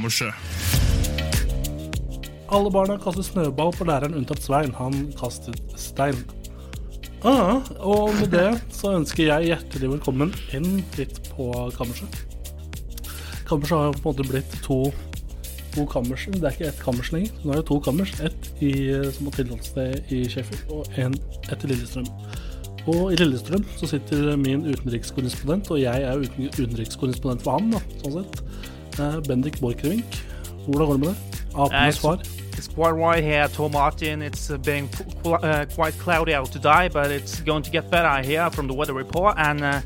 Er Kammerset. Alle barna kastet snøball på læreren unntatt Svein. Han kastet stein. Ah, og med det så ønsker jeg hjertelig velkommen inn litt på kammerset. Kammerset har på en måte blitt to, to kammers. Det er ikke ett kammers lenger. Nå er det to kammers. Ett i, som har tilholdssted i Sheffield, og én etter Lillestrøm. Og i Lillestrøm så sitter min utenrikskorrespondent, og jeg er uten, utenrikskorrespondent for ham, da, sånn sett. Eh, Bendik Borchgrevink. Hvordan går det med det? Apenes far. It's quite right here, Tom Martin. It's uh, been uh, quite cloudy out today, but it's going to get better here from the weather report. And uh,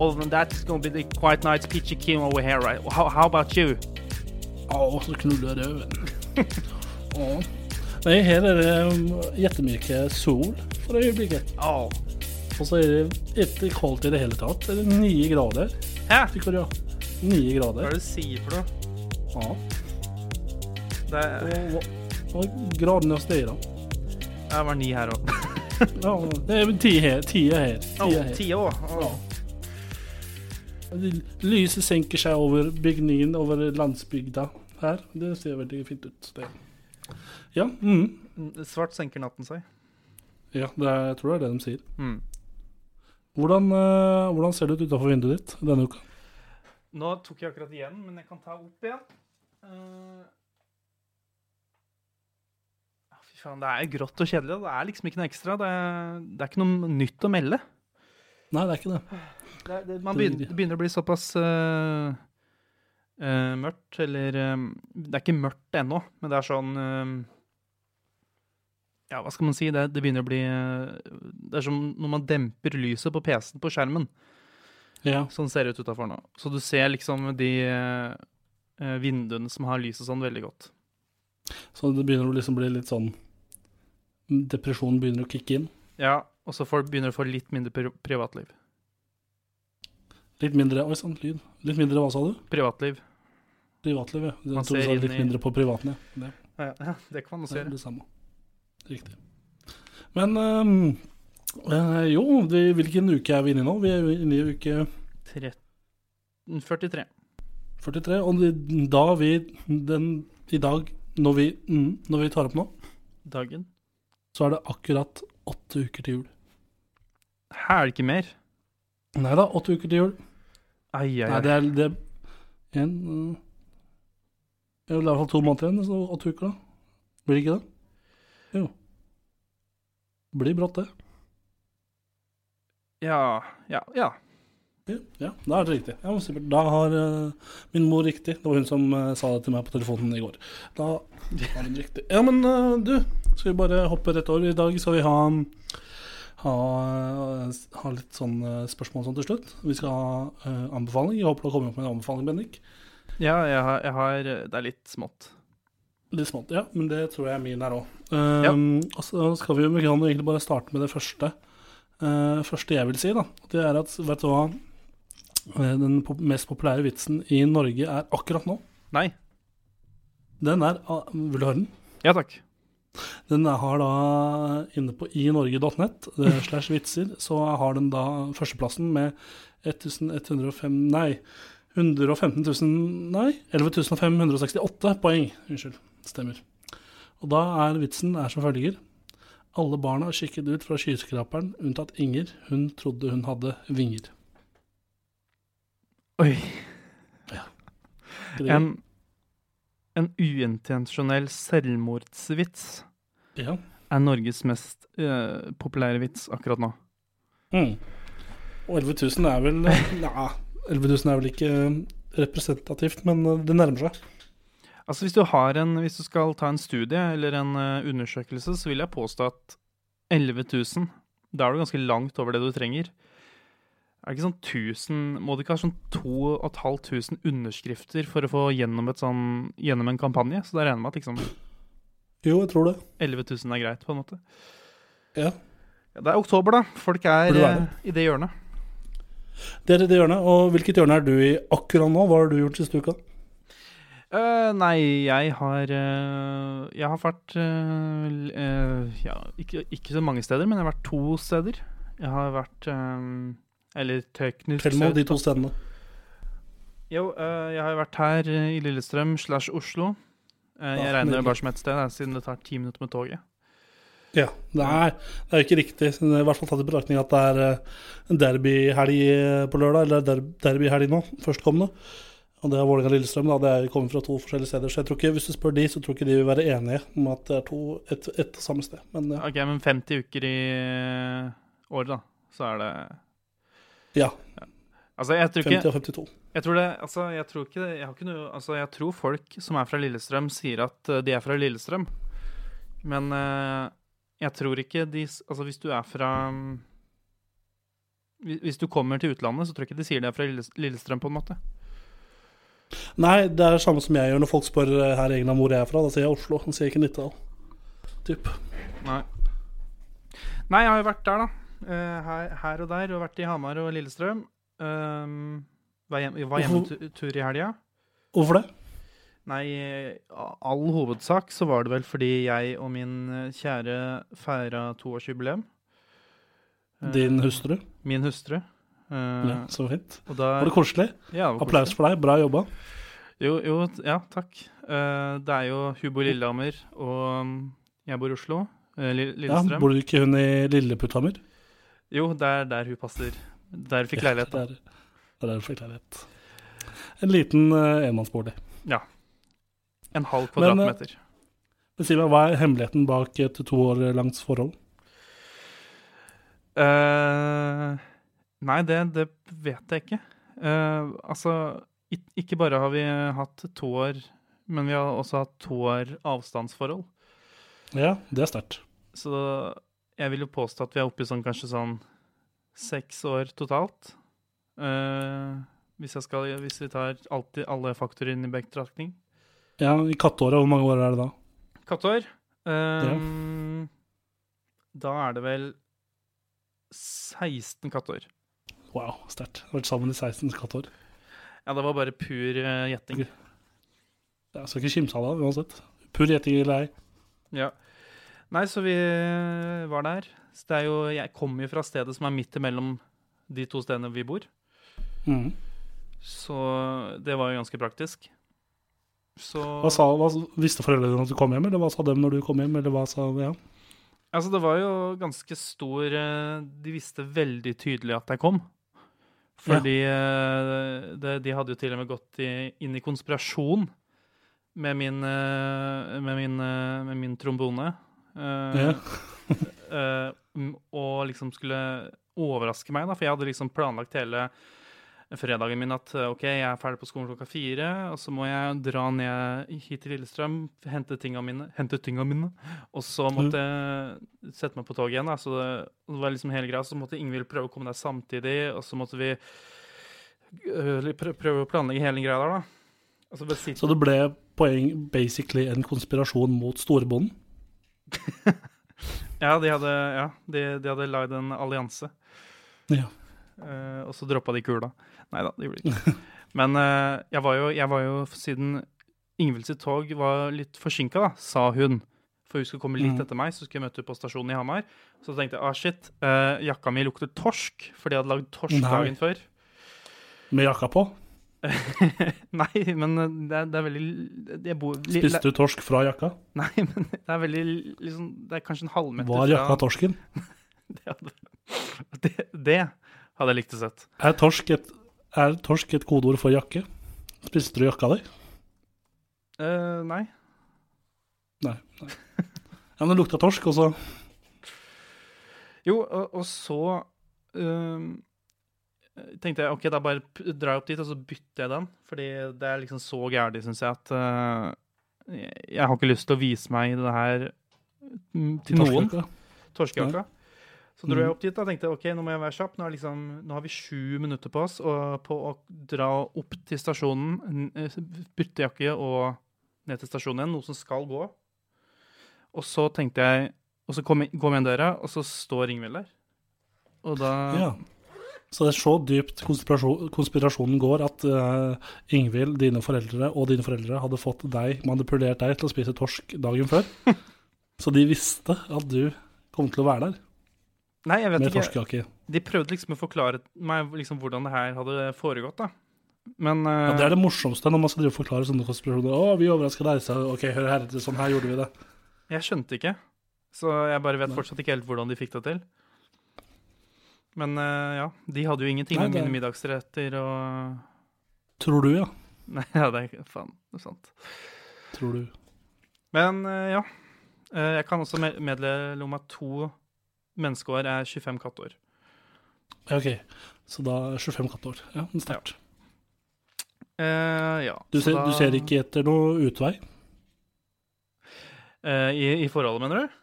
other than that, it's going to be the quite nice peachy keen over here, right? How, how about you? Å, så knuller røven. Å. Nei, her er det um, jättemyke sol for øyeblikket. Oh, Og så er det ikke kaldt i det hele tatt. Det er ni grader. Hæ? Tykker du? grader. Hva er det du sier for noe? Ja. Det, er... og, og gradene stiger. det var ni her òg. Ja, det er ti her. Ti er her. Ti Oh, er her. ti oh. Ja. Lyset senker seg over bygningen, over landsbygda her. Det ser veldig fint ut. Det. Ja, mm. Svart senker natten seg. ja det er, jeg tror det er det de sier. Mm. Hvordan, eh, hvordan ser det ut utafor vinduet ditt denne uka? Nå tok jeg akkurat igjen, men jeg kan ta opp igjen. Uh, ja, Fy faen, det er grått og kjedelig. Det er liksom ikke noe ekstra. Det er, det er ikke noe nytt å melde. Nei, det er ikke det. Det, det, man begynner, det begynner å bli såpass uh, uh, mørkt, eller eh, Det er ikke mørkt ennå, men det er sånn eh, Ja, hva skal man si? Det, det begynner å bli Det er som når man demper lyset på PC-en på skjermen. Ja. Sånn ser det ut utafor nå. Så du ser liksom de eh, vinduene som har lys og sånn, veldig godt. Så det begynner å liksom bli litt sånn Depresjonen begynner å kicke inn. Ja, og så får, begynner du å få litt mindre pri privatliv. Litt mindre Oi sann, lyd. Litt mindre hva sa du? Privatliv. Privatliv, ja. Jeg Man tror du sa litt i- mindre på privaten, ja. Det, Ja, ja, det kan man også se. Det, det samme. Riktig. Men ehm, eh, jo, det, hvilken uke er vi inne i nå? Vi er inne i uke 13, 43. 43. Og det- da vi den i dag, når vi, mm, når vi tar opp nå, Dagen. så er det akkurat åtte uker til jul. Her er det ikke mer. Nei da, åtte uker til jul. Ai, ai, Nei, det er, det en uh, Det er i hvert fall to måneder igjen, så åtte uker, da. Blir det ikke det? Jo. Blir brått, det. Ja, ja, ja. Ja, da er det riktig. Ja. Da har uh, min mor riktig. Det var hun som uh, sa det til meg på telefonen i går. Da har hun riktig. Ja, men uh, du, skal vi bare hoppe rett over? I dag skal vi ha ha, ha litt sånn uh, spørsmål sånn til slutt. Vi skal ha uh, anbefaling. Jeg håper du har kommet opp med en anbefaling, Bendik. Ja, jeg har, jeg har Det er litt smått. Litt smått, ja, men det tror jeg min er òg. Ja. Og så skal vi jo vi kan jo egentlig bare starte med det første. Eh, første jeg vil si, da. Det er at, vet du hva eh, den pop mest populære vitsen i Norge er akkurat nå? Nei. Den er uh, Vil du høre den? Ja takk. Den er- har da inne på inorge.net eh, slash vitser, så har den da førsteplassen med 1105 Nei, 115 000 Nei, 11.568 poeng. Unnskyld. Stemmer. Og da er vitsen er som følger. Alle barna kikket ut fra skyskraperen, unntatt Inger. Hun trodde hun hadde vinger. Oi. Ja. En, en uintensjonell selvmordsvits? Ja. er Norges mest uh, populære vits akkurat nå. Mm. Og 11 000 er vel Nei, 11 000 er vel ikke representativt, men eh, det nærmer seg. Altså hvis du, har en, hvis du skal ta en studie eller en eh, undersøkelse, så vil jeg påstå at 11 000, da er du ganske langt over det du trenger. Er det ikke sånn 1000 Må du ikke ha sånn 2500 underskrifter for å få gjennom, et sånn, gjennom en kampanje? Så da regner jeg med at liksom Jo, jeg tror det. 11 000 er greit, på en måte. Ja. Ja, det er oktober, da. Folk er det eh, i det hjørnet. Det er i det hjørnet. Og hvilket hjørne er du i akkurat nå? Hva har du gjort siste uka? Eh, nei, jeg har uh, Jeg har vært uh, ja, ikke, ikke så mange steder, men jeg har vært to steder. Jeg har vært eh, Eller teknisk Tell meg om de to stedene. Jo, jeg har vært her i Lillestrøm slash Oslo. Jeg Ja, regner det bare som ett sted, siden det tar ti minutter med toget. Ja. Det er jo ikke riktig. I hvert fall tatt i betraktning at det er derbyhelg på lørdag, eller der, derbyhelg nå, førstkommende. Og det er Vålerenga-Lillestrøm. da, Det er- kommer fra to forskjellige steder. Så jeg tror ikke, hvis du spør de, så tror ikke de vil være enige om at det er to, et, et samme sted. Men ja. Ok, men 50 uker i eh, året, da, så er det ja Altså, jeg tror 50 og 52. Jeg tror det, altså, jeg tror ikke det, jeg har ikke noe Altså, jeg tror folk som er fra Lillestrøm, sier at eh, de er fra Lillestrøm. Men uh, jeg tror ikke de Altså, hvis du er fra hvis- Hvis du kommer til utlandet, så tror jeg ikke de sier de er fra Lillestrøm, på en måte. Nei, det er det samme som jeg gjør når folk spør eh, her i England hvor jeg er fra. Da sier jeg Oslo, da sier jeg ikke Nittedal. Typ. Nei. Nei, jeg har jo vært der, da. Eh, her, her og der. Og vært i Hamar og Lillestrøm. Um, var hjem, var hjemmetur i helga. Hvorfor det? Nei, all hovedsak så var det vel fordi jeg og min eh, kjære feira toårsjubileum. Din hustru? Min hustru. Eh, Ja, så fint. da, Var det koselig? ja, det var Applaus koselig. for deg, bra jobba. Jo, jo, ja, takk. Uh, det er jo hun bor i Lillehammer, og um, jeg bor i Oslo. Lillestrøm. Li- Ja, bor Bor ikke hun i Lilleputthammer? Jo, det er der hun passer. Der hun fikk leilighet. Ja, Der, der er hun fikk leilighet. En liten uh, enmannsbolig. En halv eh, kvadratmeter. Men si meg, hva er hemmeligheten bak et to år langt forhold? Eh, nei, det, det vet jeg ikke. Uh, altså, ikke bare har vi hatt to år, men vi har også hatt to år avstandsforhold. Ja, det er sterkt. Så jeg vil jo påstå at vi er oppe i sånn kanskje sånn seks år totalt. Uh, hvis, jeg skal, hvis vi tar alltid alle faktorer inn i betraktning. Ja, I katteåret, hvor mange år er det da? Katteår. eh, Da er det vel 16 katteår. Wow, sterkt. Vært sammen i 16 katteår. Ja, det var bare pur eh, gjetting. Jeg skal ikke kimse av det uansett. Pur gjetting eller ei. Ja. Nei, så vi var der. Så det er jo, jeg kommer jo fra stedet som er midt imellom de to stedene vi bor. Mm. Så det var jo ganske praktisk. Så Hva sa, hva, visste foreldrene dine at du kom hjem, eller hva sa dem når du kom hjem? Eller hva sa, ja. Altså, det var jo ganske stor eh, De visste veldig tydelig at jeg kom. Fordi ja. det, de hadde jo til og med gått i, inn i konspirasjon med min, eh, med min, eh, med min trombone. Eh, Ja. eh, og liksom skulle overraske meg, da, for jeg hadde liksom planlagt hele fredagen min at OK, jeg er ferdig på skolen klokka fire, og så må jeg dra ned hit til Lillestrøm, hente tinga mine, hente tinga mine, og så måtte jeg sette meg på toget igjen. Da, så det, var liksom hele greia. Så måtte Ingvild prøve å komme der samtidig, og så måtte vi øh, prøve å planlegge hele greia der, da. Altså, Så det ble poeng basically en konspirasjon mot storbonden? Ja, de hadde, ja, de, de hadde lagd en allianse. Ja. Uh, og så droppa de kula. Nei da, det gjorde det ikke. Men uh, jeg, var jo, jeg var jo, siden Ingvild sitt tog var litt forsinka, sa hun. For hun skulle komme litt Mhm. etter meg, så skulle jeg møte henne på stasjonen i Hamar. Så tenkte jeg ah, shit, uh, jakka mi lukter torsk, fordi jeg hadde lagd torsk Nei. dagen før. Med jakka på? Nei, men eh, det er, det er veldig bor, li, Spiste du torsk fra jakka? Nei, men det er veldig liksom, Det er kanskje en halvmeter Var jakka torsken? Det hadde, det, det hadde jeg likt å sett. Er torsk et, er torsk et kodeord for jakke? Spiste du jakka di? Uh, nei. Nei. nei. Ja, men det lukta torsk, og så Jo, og, og så ehm, tenkte jeg ok, da bare drar jeg opp dit, og så bytter jeg den. Fordi det er liksom så gærent, syns jeg, at uh, jeg, har ikke lyst til å vise meg det her mm, til noen. Torskejakka. Så dro jeg Mhm. opp dit og tenkte ok, nå må jeg være kjapp. Nå, liksom, nå har vi sju minutter på oss og på å dra opp til stasjonen, eh, bytte jakke og ned til stasjonen igjen, noe som skal gå. Og så tenkte jeg Og så kom jeg- går vi inn døra, og så står Ingvild der. Og da Ja. Så det er så dypt konspirasjon, konspirasjonen går at uh, Ingvild, dine foreldre og dine foreldre hadde fått deg, manipulert deg til å spise torsk dagen før. så de visste at du kom til å være der Nei, jeg vet med ikke. torskejakke. De prøvde liksom å forklare meg liksom hvordan det her hadde foregått, da. Men Ja, eh, det er det morsomste når man skal forklare sånne konspirasjoner. Å, vi overraska deg, så ok, hør her, sånn her gjorde vi det. jeg skjønte ikke. Så jeg bare vet Nei. fortsatt ikke helt hvordan de fikk det til. Men uh, ja, de hadde jo ingenting Nei, med mine middagsretter og Tror du, ja. Nei, ja, det er faen det er sant. Tror du. Men uh, ja. Jeg kan også me- meddele om at to menneskeår er 25 kattår. Ja, ok, så da er 25 kattår. Ja, men Ja. Eh, ja. Du, ser, da- du ser ikke etter noe utvei? eh, i, I forholdet, mener du?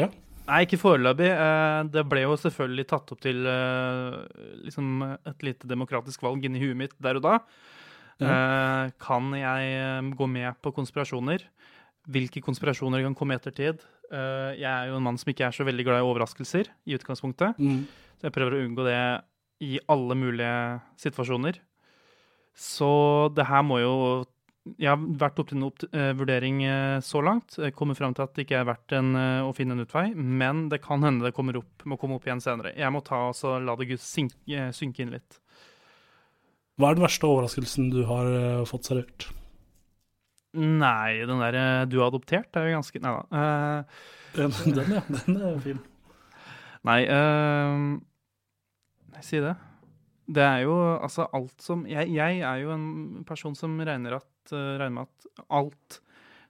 Ja. Nei, ikke foreløpig. Eh, Det ble jo selvfølgelig tatt opp til eh, liksom et lite demokratisk valg inni huet mitt der og da. Eh, Kan jeg eh, gå med på konspirasjoner? Hvilke konspirasjoner kan komme i ettertid? Eh, Jeg er jo en mann som ikke er så veldig glad i overraskelser i utgangspunktet. Mm. Så jeg prøver å unngå det i alle mulige situasjoner. Så det her må jo Jeg har vært opp til en opp uh, vurdering uh, så langt. Jeg kommer fram til at det ikke er verdt en, eh, å finne en utvei, men det kan hende det kommer opp, må komme opp igjen senere. Jeg må ta og så la det synke, eh, synke inn litt. Hva er den verste overraskelsen du har eh, fått servert? Nei, den der eh, du har adoptert, er jo ganske Nei da. Uh, Den, ja. Den er fin. Nei, uh, si det. Det er jo altså alt som jeg, jeg er jo en person som regner, at, uh, regner med at alt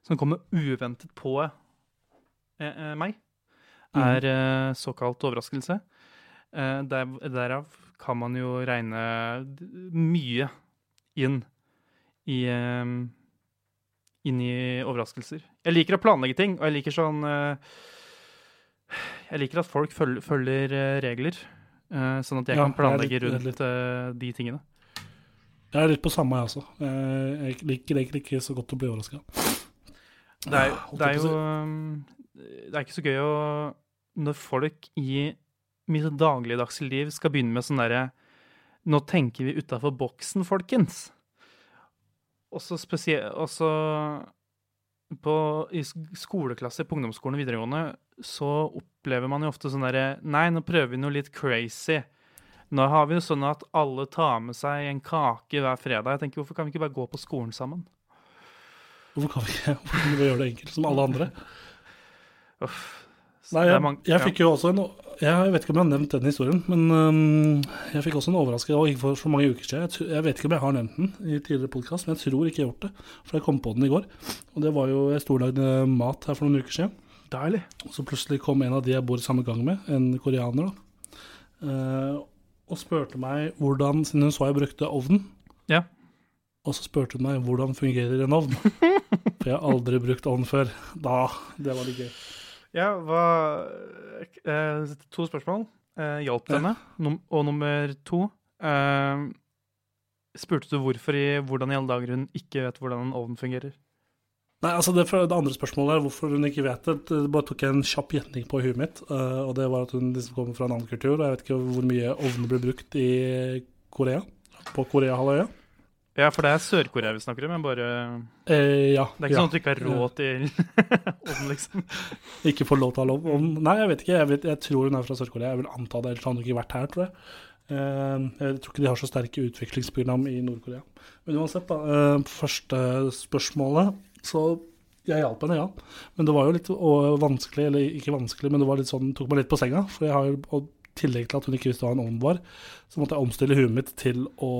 som kommer uventet på eh, eh, meg, Mhm. er eh, såkalt overraskelse. Eh, der, derav kan man jo regne mye inn i eh, inn i overraskelser. Jeg liker å planlegge ting, og jeg liker sånn eh, Jeg liker at folk følger, følger eh, regler, eh, sånn at jeg Ja, kan planlegge jeg litt- rundt litt. de tingene. Jeg er litt på samme, jeg også. Jeg liker egentlig ikke så godt å bli overraska. Det er, det er jo um, Det er ikke så gøy å Når folk i mitt dagligdagse liv skal begynne med sånn derre Nå tenker vi utafor boksen, folkens. Og så spesielt Også på, I sk- skoleklasser på ungdomsskolen og videregående så opplever man jo ofte sånn derre Nei, nå prøver vi noe litt crazy. Nå har vi jo sånn at alle tar med seg en kake hver fredag. Jeg tenker, Hvorfor kan vi ikke bare gå på skolen sammen? Hvorfor kan vi ikke hvorfor kan vi gjøre det enkelt, som alle andre? Uff. Nei, jeg, mange- jeg fikk jo også en Jeg vet ikke om jeg har nevnt den historien, men um, jeg fikk også en overraskelse. For så mange uker siden. Jeg, jeg vet ikke om jeg har nevnt den i tidligere podkast, men jeg tror ikke jeg har gjort det. For jeg kom på den i går. Og det var jo Jeg storlagde mat her for noen uker siden. Deilig. Og så plutselig kom en av de jeg bor i samme gang med, en koreaner, da, Uh, og spurte meg hvordan Siden hun så jeg brukte ovnen. Ja. Og så spurte hun meg hvordan fungerer en ovn. For jeg har aldri brukt ovn før. Da, Det var litt gøy. Ja, hva eh, To spørsmål. Eh, hjalp det henne? Num og nummer to eh, Spurte du hvorfor i hvordan i alle dager hun ikke vet hvordan en ovn fungerer? Nei, altså det, det andre spørsmålet er hvorfor hun ikke vet det. Det bare tok jeg en kjapp gjetning på huet mitt. eh, og det var at hun liksom kommer fra en annen kultur. Og jeg vet ikke hvor mye ovner blir brukt i Korea. På Koreahalvøya. Ja, for det er Sør-Korea vi snakker om. Men bare Eh, ja. Det er ikke ja. sånn at du ikke har råd til ovn, liksom. Ikke får lov til å ha lov om Nei, jeg vet ikke. Jeg, vet, jeg tror hun er fra Sør-Korea. Jeg vil anta det, ellers hadde hun ikke vært her, tror jeg. Eh, jeg tror ikke de har så sterke utviklingsprogram i Nord-Korea. Men uansett, da. eh, første spørsmålet Så jeg hjalp henne, ja. Men det var jo litt vanskelig, eller ikke vanskelig, men det var litt sånn, tok meg litt på senga. For jeg har jo, tillegg til at hun ikke visste hva en ovn var, så måtte jeg omstille huet mitt til å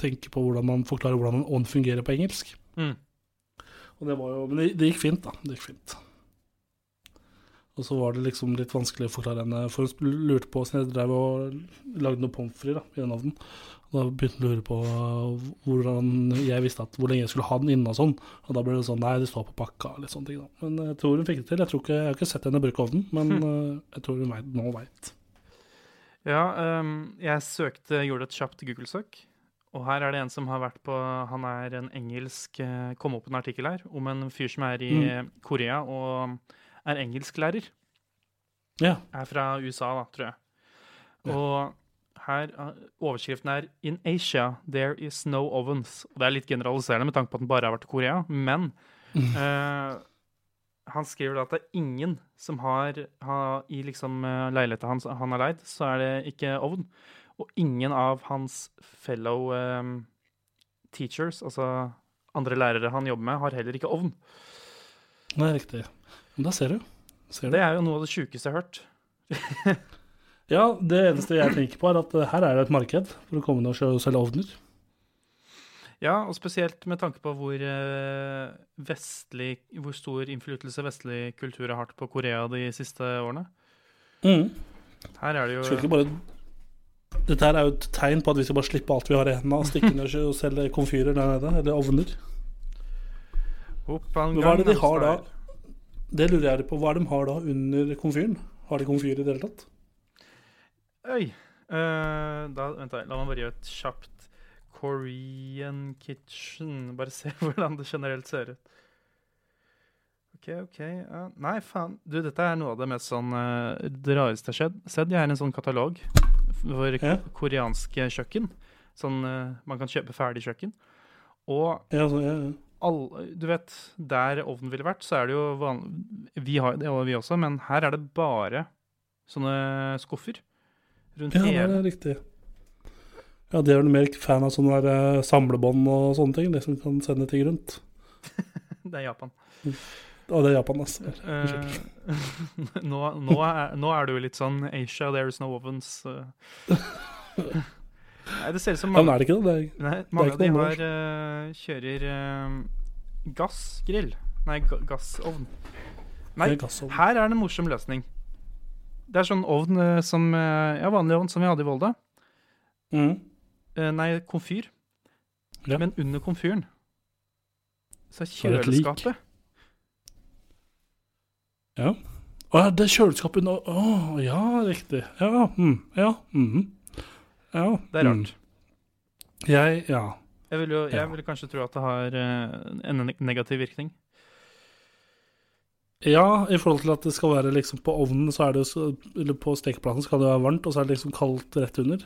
tenke på hvordan man forklarer hvordan en ovn fungerer på engelsk. Mm. Og det var jo, men det, det gikk fint, da. Det gikk fint. Og så var det liksom litt vanskelig å forklare henne, for hun lurte på åssen jeg drev og lagde noe pommes frites i den ovnen. Og da begynte hun å lure på hvordan jeg visste at, hvor lenge jeg skulle ha den inne og sånn. Og da ble det sånn nei, det står på pakka og litt sånne ting. da. Men jeg tror hun fikk det til. Jeg, tror ikke, jeg har ikke sett henne bruke ovnen, men eh, jeg tror hun vet, nå veit. Ja, um, jeg søkte, gjorde et kjapt Google-søk. Og her er det en som har vært på Han er en engelsk eh, Kom opp en artikkel her om en fyr som er i Korea og er engelsklærer. Ja. Er fra USA, da, tror jeg. Og her eh, Overskriften er 'In Asia there is no ovens'. Og Det er litt generaliserende med tanke på at den bare har vært i Korea, men eh, han skriver at det er ingen som har, har I liksom eh, leiligheten hans han har leid, så er det ikke ovn. Og ingen av hans fellow um, teachers, altså andre lærere han jobber med, har heller ikke ovn. Er riktig. Men da ser du. Ser du. Det er jo noe av det sjukeste jeg har hørt. Ja, det eneste jeg tenker på, er at eh, her er det et marked for å komme ned og selge ovner. Ja, og spesielt med tanke på hvor eh, vestlig Hvor stor innflytelse vestlig kultur har hatt på Korea de siste årene. Mm. Her er det jo ikke bare Dette her er jo et tegn på at vi skal bare slippe alt vi har i hendene og stikke ned og selge komfyrer der nede, eller ovner. Men hva er det de har da? Det lurer jeg på. Hva er det de har da under komfyren? Har de komfyr i det hele tatt? Oi. Uh, da, vent da, la meg bare gjøre et kjapt Korean kitchen. Bare se hvordan det generelt ser ut. OK, OK. uh, nei, faen. Du, dette er noe av det mest sånn uh, Det rareste jeg har sett. Jeg har en sånn katalog for Ja. koreanske kjøkken. Sånn uh, man kan kjøpe ferdig kjøkken. Og Ja, så, ja, ja. all, du vet, der ovnen ville vært, så er det jo vanlig Vi har det, vi også, men her er det bare sånne skuffer rundt ja, det er riktig. Ja, de er vel mer fan av sånne der, eh, samlebånd og sånne ting, de som kan sende ting rundt. Det er Japan. Og det er Japan, altså. Uh, nå, nå, er, nå er du litt sånn Asia, there is no ovens. eh. Nei, det ser ut som Ja, men er det ikke det? det er, nei, mange av de har kjører uh, gassgrill. Nei, ga gassovn. Nei, gassovn. her er det en morsom løsning. Det er sånn ovn som Ja, vanlig ovn som vi hadde i Volda. Mm. Eh, nei, komfyr. Ja. Men under komfyren så er kjøleskapet. Ja. Å, ja, det er kjøleskapet under Å, ja, riktig. Ja, mm, ja, mhm. ja. Det er mm. rart. Jeg, ja. Jeg vil jo jeg Ja. vil kanskje tro at det har eh, en negativ virkning. Ja, i forhold til at det skal være liksom på ovnen, så er det jo så, Eller på stekeplaten skal det være varmt, og så er det liksom kaldt rett under.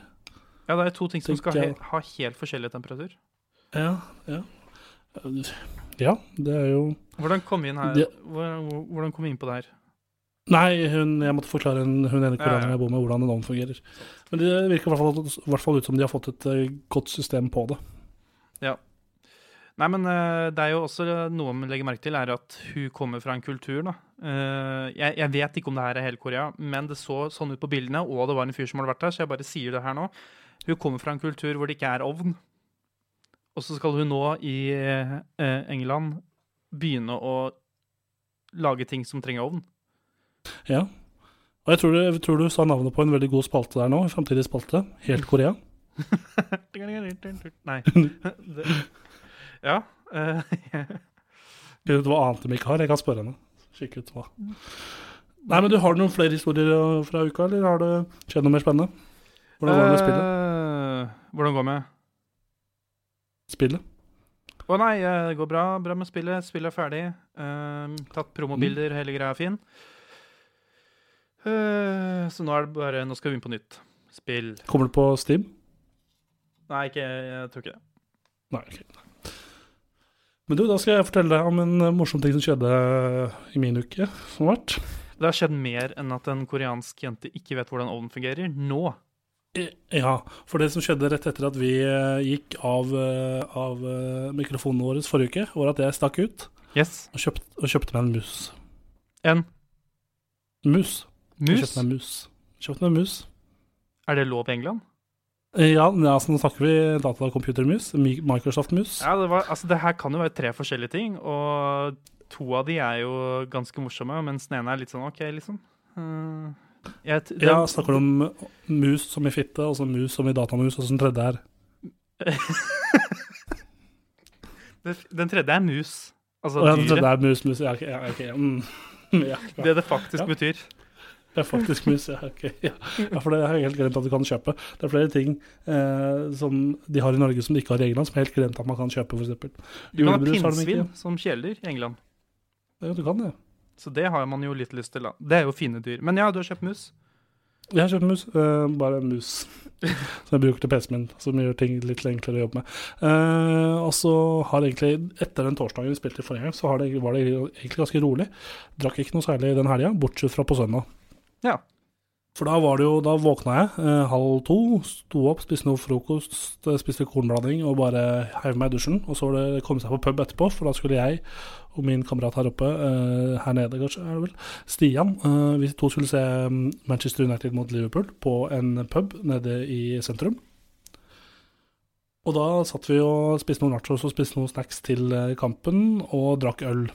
Ja, det er to ting som skal he ha helt forskjellig temperatur. Ja, ja. Ja, det er jo Hvordan kom vi inn her? Det- Hvordan, kom vi inn på det her? Nei, hun, jeg måtte forklare en, hun ene koreaneren jeg bor med, hvordan en ovn fungerer. Men det virker i hvert fall, i hvert fall ut som de har fått et eh, godt system på det. Ja. Nei, men eh, det er jo også noe man legger merke til, er at hun kommer fra en kultur, da. Eh, jeg, jeg vet ikke om det her er hele Korea, men det så sånn ut på bildene, og det var en fyr som hadde vært der, så jeg bare sier det her nå. Hun kommer fra en kultur hvor det ikke er ovn. Og så skal hun nå i eh, England begynne å lage ting som trenger ovn. Ja. Og jeg tror, du, jeg tror du sa navnet på en veldig god spalte der nå, framtidig spalte. Helt Korea. Nei. Det, ja. Uh, Finne ut hva annet de ikke har. Jeg kan spørre henne. Kikke ut hva. Nei, men du Har du noen flere historier eh, fra uka, eller har det skjedd noe mer spennende? Hvordan var det med spillet? Hvordan går det med spillet? Å nei, eh, det går bra, bra med spillet. Spillet er ferdig. Uh, tatt promobilder, hele greia er fin. Uh, så nå er det bare Nå skal vi inn på nytt. Spill. Kommer det på Steam? Nei, ikke, jeg tror ikke det. Nei, ok. Men du, da skal jeg fortelle deg om en eh, morsom ting som skjedde i min uke som har vært. Det har skjedd mer enn at en koreansk jente ikke vet hvordan ovnen fungerer. Nå. Eh, Ja, for det som skjedde rett etter at vi eh, gikk av, eh, av eh, mikrofonen vår forrige uke, var at jeg stakk ut Yes. og kjøpte, og kjøpte meg en mus. En Mus. Jeg mus. Kjøpte meg en mus. Kjøpte meg en mus. Er det lov i England? Ja, Ja, altså, nå snakker vi datacomputermus. Mi- Microsoft-mus. Ja, det, var, altså, det her kan jo være tre forskjellige ting. Og to av de er jo ganske morsomme, mens den ene er litt sånn OK, liksom. Eh, jeg, t- Ja, snakker du om mus som i fitte, og så mus som i datamus, og så den tredje er den, den tredje er mus. Altså ja, den tredje er mus, mus. Ja, ok. Ja, okay. Mm. Ja, ja. Det det faktisk Ja. betyr. Det er faktisk mus, ja. Okay. Ja. ja, for det er helt glemt at du kan kjøpe. Det er flere ting eh, som de har i Norge som de ikke har i England, som er helt glemt at man kan kjøpe, f.eks. Du kan ha pinnsvin som kjæledyr i England. Ja, du kan det. Så det har man jo litt lyst til. da. Det er jo fine dyr. Men ja, du har kjøpt mus. Jeg har kjøpt mus, Uh, bare en mus som jeg bruker til PC-en min, som gjør ting litt enklere å jobbe med. Uh, og så har egentlig, etter den torsdagen vi spilte forrige gang, så har det, var det egentlig ganske rolig. Drakk ikke noe særlig den helga, bortsett fra på søndag. Ja. For da var det jo, da våkna jeg eh, halv to, sto opp, spiste noe frokost, spiste kornblanding og bare heiv meg i dusjen. Og så var det komme seg på pub etterpå, for da skulle jeg og min kamerat her oppe, eh, her nede kanskje, er det vel, Stian, eh, vi to skulle se mm, Manchester United mot Liverpool på en pub nede i sentrum. Og da satt vi og spiste noen nachos og spiste noen snacks til eh, kampen, og drakk øl.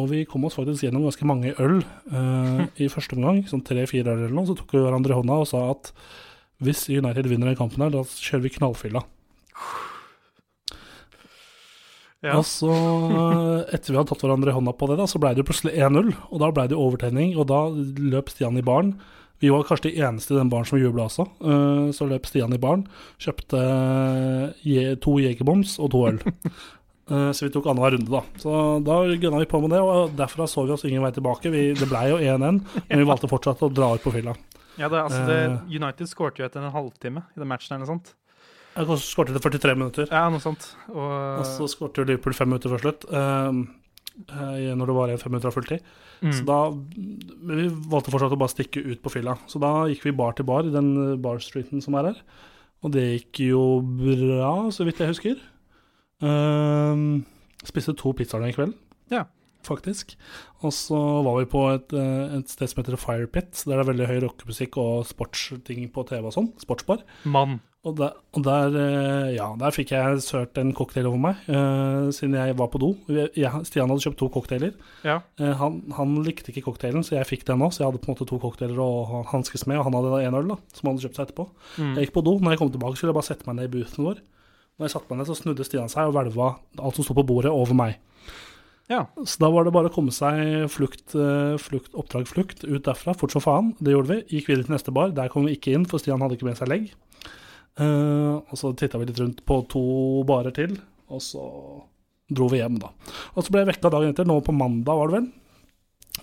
Og vi kom oss faktisk gjennom ganske mange øl eh, i første omgang, sånn tre-fire øl eller noe. Så tok vi hverandre i hånda og sa at hvis United vinner den kampen her, da kjører vi knallfylla. Ja. Og så, eh, etter vi hadde tatt hverandre i hånda på det, da, så ble det jo plutselig 1-0. Og da ble det overtenning, og da løp Stian i baren. Vi var kanskje de eneste i den baren som jubla også. Eh, så løp Stian i baren, kjøpte je- to Jegerbombs og to øl. Eh, så vi tok annenhver runde, da. Så da gønna vi på med det, og derfra så vi oss ingen vei tilbake. Vi, det blei jo 1-1, men vi valgte fortsatt å dra ut på fylla. Ja, det, altså, det, Eh. United skårte jo etter en halvtime i den matchen eller noe sånt. Jeg skårte etter 43 minutter. Ja, noe sånt. Og, Og så skårte Liverpool fem minutter før slutt, eh, når det var igjen fem minutter av fulltid. mm. Så da Men vi valgte fortsatt å bare stikke ut på fylla. Så da gikk vi bar til bar i den barstreeten som er her. Og det gikk jo bra, så vidt jeg husker. Ehm, spiste to pizzaer den kvelden, Ja. faktisk. Og så var vi på et, eh, et sted som heter Fire Pit, der det er veldig høy rockemusikk og sportsting på TV og sånn. Sportsbar. Mann. Og der, og der, eh, ja, der fikk jeg sørt en cocktail over meg, uh, siden jeg var på do. Jeg, Stian hadde kjøpt to cocktailer. Ja. Uh, han, han likte ikke cocktailen, så jeg fikk den nå. Så jeg hadde på en måte to cocktailer å hanskes med, og han hadde en øl da, som han hadde kjøpt seg etterpå. Mm. Jeg gikk på do. Når jeg kom tilbake, skulle jeg bare sette meg ned i booten vår. Når jeg satte meg ned, så snudde Stian seg og hvelva alt som sto på bordet, over meg. ja. Så da var det bare å komme seg flukt, eh, flukt, oppdrag flukt ut derfra, fort som faen. Det gjorde vi. Gikk videre til neste bar. Der kom vi ikke inn, for Stian hadde ikke med seg legg. Uh, og så titta vi litt rundt på to barer til, og så dro vi hjem, da. Og så ble jeg vekka dagen etter, nå på mandag, var det vel.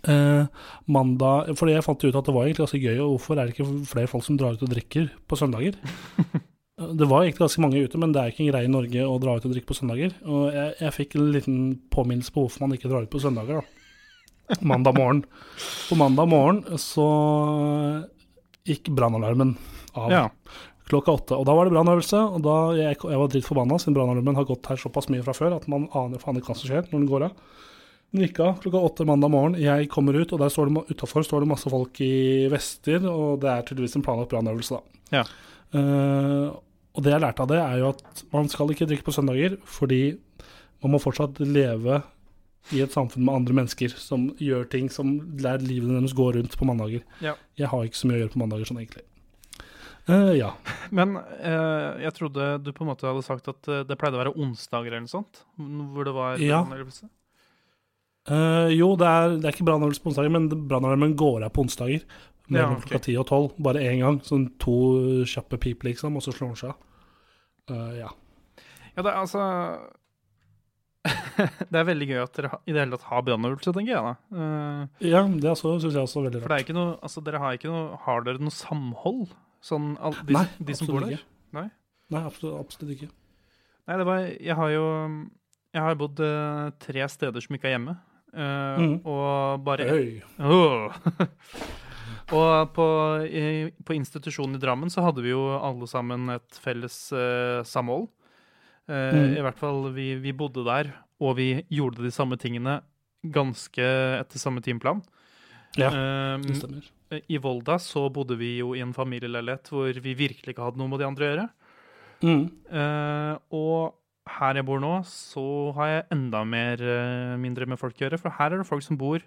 Uh, mandag Fordi jeg fant ut at det var egentlig ganske gøy, og hvorfor er det ikke flere folk som drar ut og drikker på søndager? Det var egentlig ganske mange ute, men det er ikke en greie i Norge å dra ut og drikke på søndager. Og jeg, jeg fikk en liten påminnelse på hvorfor man ikke drar ut på søndager, da. Mandag morgen. På mandag morgen så gikk brannalarmen av ja. klokka åtte. Og da var det brannøvelse, og da jeg, jeg var dritt forbanna siden brannalarmen har gått her såpass mye fra før at man aner faen ikke hva som skjer når den går av. Den gikk av klokka åtte mandag morgen. Jeg kommer ut, og der står det, utenfor står det masse folk i vester, og det er tydeligvis en planlagt brannøvelse, da. Ja. Eh, og det jeg lærte av det, er jo at man skal ikke drikke på søndager, fordi man må fortsatt leve i et samfunn med andre mennesker som gjør ting som lar livet deres gå rundt på mandager. Ja. Jeg har ikke så mye å gjøre på mandager sånn, egentlig. Uh, ja. Men uh, jeg trodde du på en måte hadde sagt at eh, det pleide å være onsdager eller noe sånt? Hvor det var Ja. brannøvelse? Uh, jo, det er, det er ikke brannøvelse på onsdager, men brannalarmen går av på onsdager. Mellom Ja, okay. klokka ti og tolv, bare én gang. Sånn to kjappe pip, liksom, og så slår han seg av. Uh, ja. Ja, det er altså Det er veldig gøy at dere i det hele tatt har brannøvelse, tenker jeg da. Uh, ja, det syns jeg også er veldig for det er ikke noe Altså, dere har ikke noe Har dere noe samhold? Sånn all, de, Nei, de som bor der? ikke. Nei? Nei, absolutt, absolutt ikke. Nei, det var Jeg har jo Jeg har bodd uh, tre steder som ikke er hjemme. Uh, mm. Og bare Øy. Åh. Og på, i, på institusjonen i Drammen så hadde vi jo alle sammen et felles eh, samhold. Eh, mm. I hvert fall vi, vi bodde der, og vi gjorde de samme tingene ganske etter samme timeplan. Ja, Eh, det stemmer. I Volda så bodde vi jo i en familieleilighet hvor vi virkelig ikke hadde noe med de andre å gjøre. Mm. Eh, og her jeg bor nå, så har jeg enda mer eh, mindre med folk å gjøre. For her er det folk som bor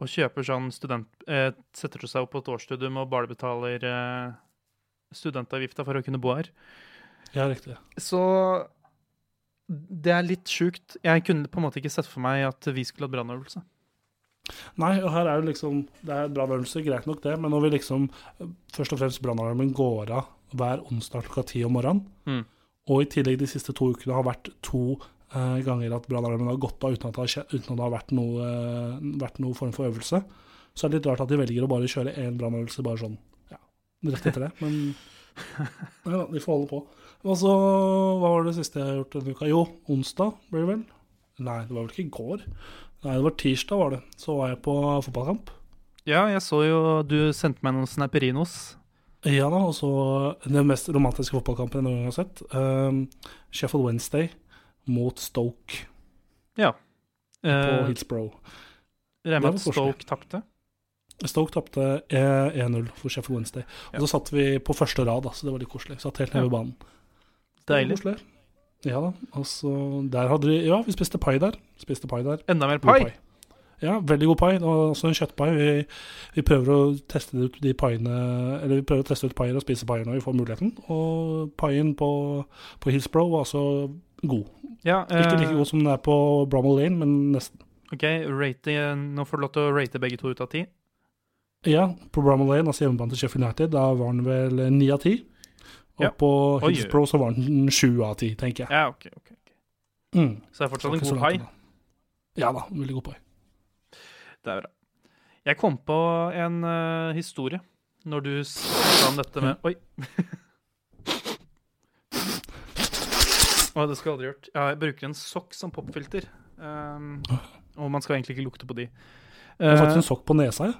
og kjøper sånn student... Eh, setter seg opp på et årsstudium og bare betaler eh, studentavgifta for å kunne bo her. Ja, riktig. Så det er litt sjukt. Jeg kunne på en måte ikke sett for meg at vi skulle hatt brannøvelse. Nei, og her er jo liksom Det er brannøvelse, greit nok det, men når vi liksom Først og fremst brannalarmen går av hver onsdag klokka ti om morgenen, Mm. og i tillegg de siste to ukene har vært to ganger at brannalarmen har gått av uten at det har, uten at det har vært noe, eh, vært noe form for øvelse, så er det litt rart at de velger å bare kjøre én brannøvelse bare sånn ja, rett etter det. Men da, de får holde på. Og så, hva var det siste jeg har gjort denne uka? Jo, onsdag blir det vel? Nei, det var vel ikke i går. Nei, det var tirsdag, var det. Så var jeg på fotballkamp. Ja, jeg så jo Du sendte meg noen snapperinos. Ja da, og så den mest romantiske fotballkampen jeg noen gang har sett. Um, Sheffield Wednesday mot Stoke Ja. på Eh, Hillsborough. Regner med at Stoke tapte. Stoke tapte eh, 1-0 for Sheffield Wednesday. Og Ja. så satt vi på første rad, da, så det var litt koselig. Satt helt nede ved banen. Deilig. Ja da. Og så der hadde vi Ja, vi spiste pai der. Spiste pai der. Enda mer pai. Ja, veldig god pai. Og også en kjøttpai. Vi, vi prøver å teste ut de paiene Eller vi prøver å teste ut paier og spise paier når vi får muligheten. Og paien på, på Hillsborough var også god. Ja, Ikke like eh, god som den er på Bromwell Lane, men nesten. OK, rate, nå får du lov til å rate begge to ut av ti. Ja, på Bromwell Lane, altså hjemmebane til Sheffield United, da var den vel ni av ti. Og Ja. på. Pro så var den sju av ti, tenker jeg. Ja, OK. ok, okay. Mm. Så det er fortsatt en god pai. Ja da, veldig god pai. Det er bra. Jeg kom på en uh, historie når du sa om dette med Oi. Å, det skulle jeg aldri gjort. Ja, jeg bruker en sokk som popfilter. Um, og man skal egentlig ikke lukte på de. Jeg har Eh, faktisk en sokk på nesa, jeg.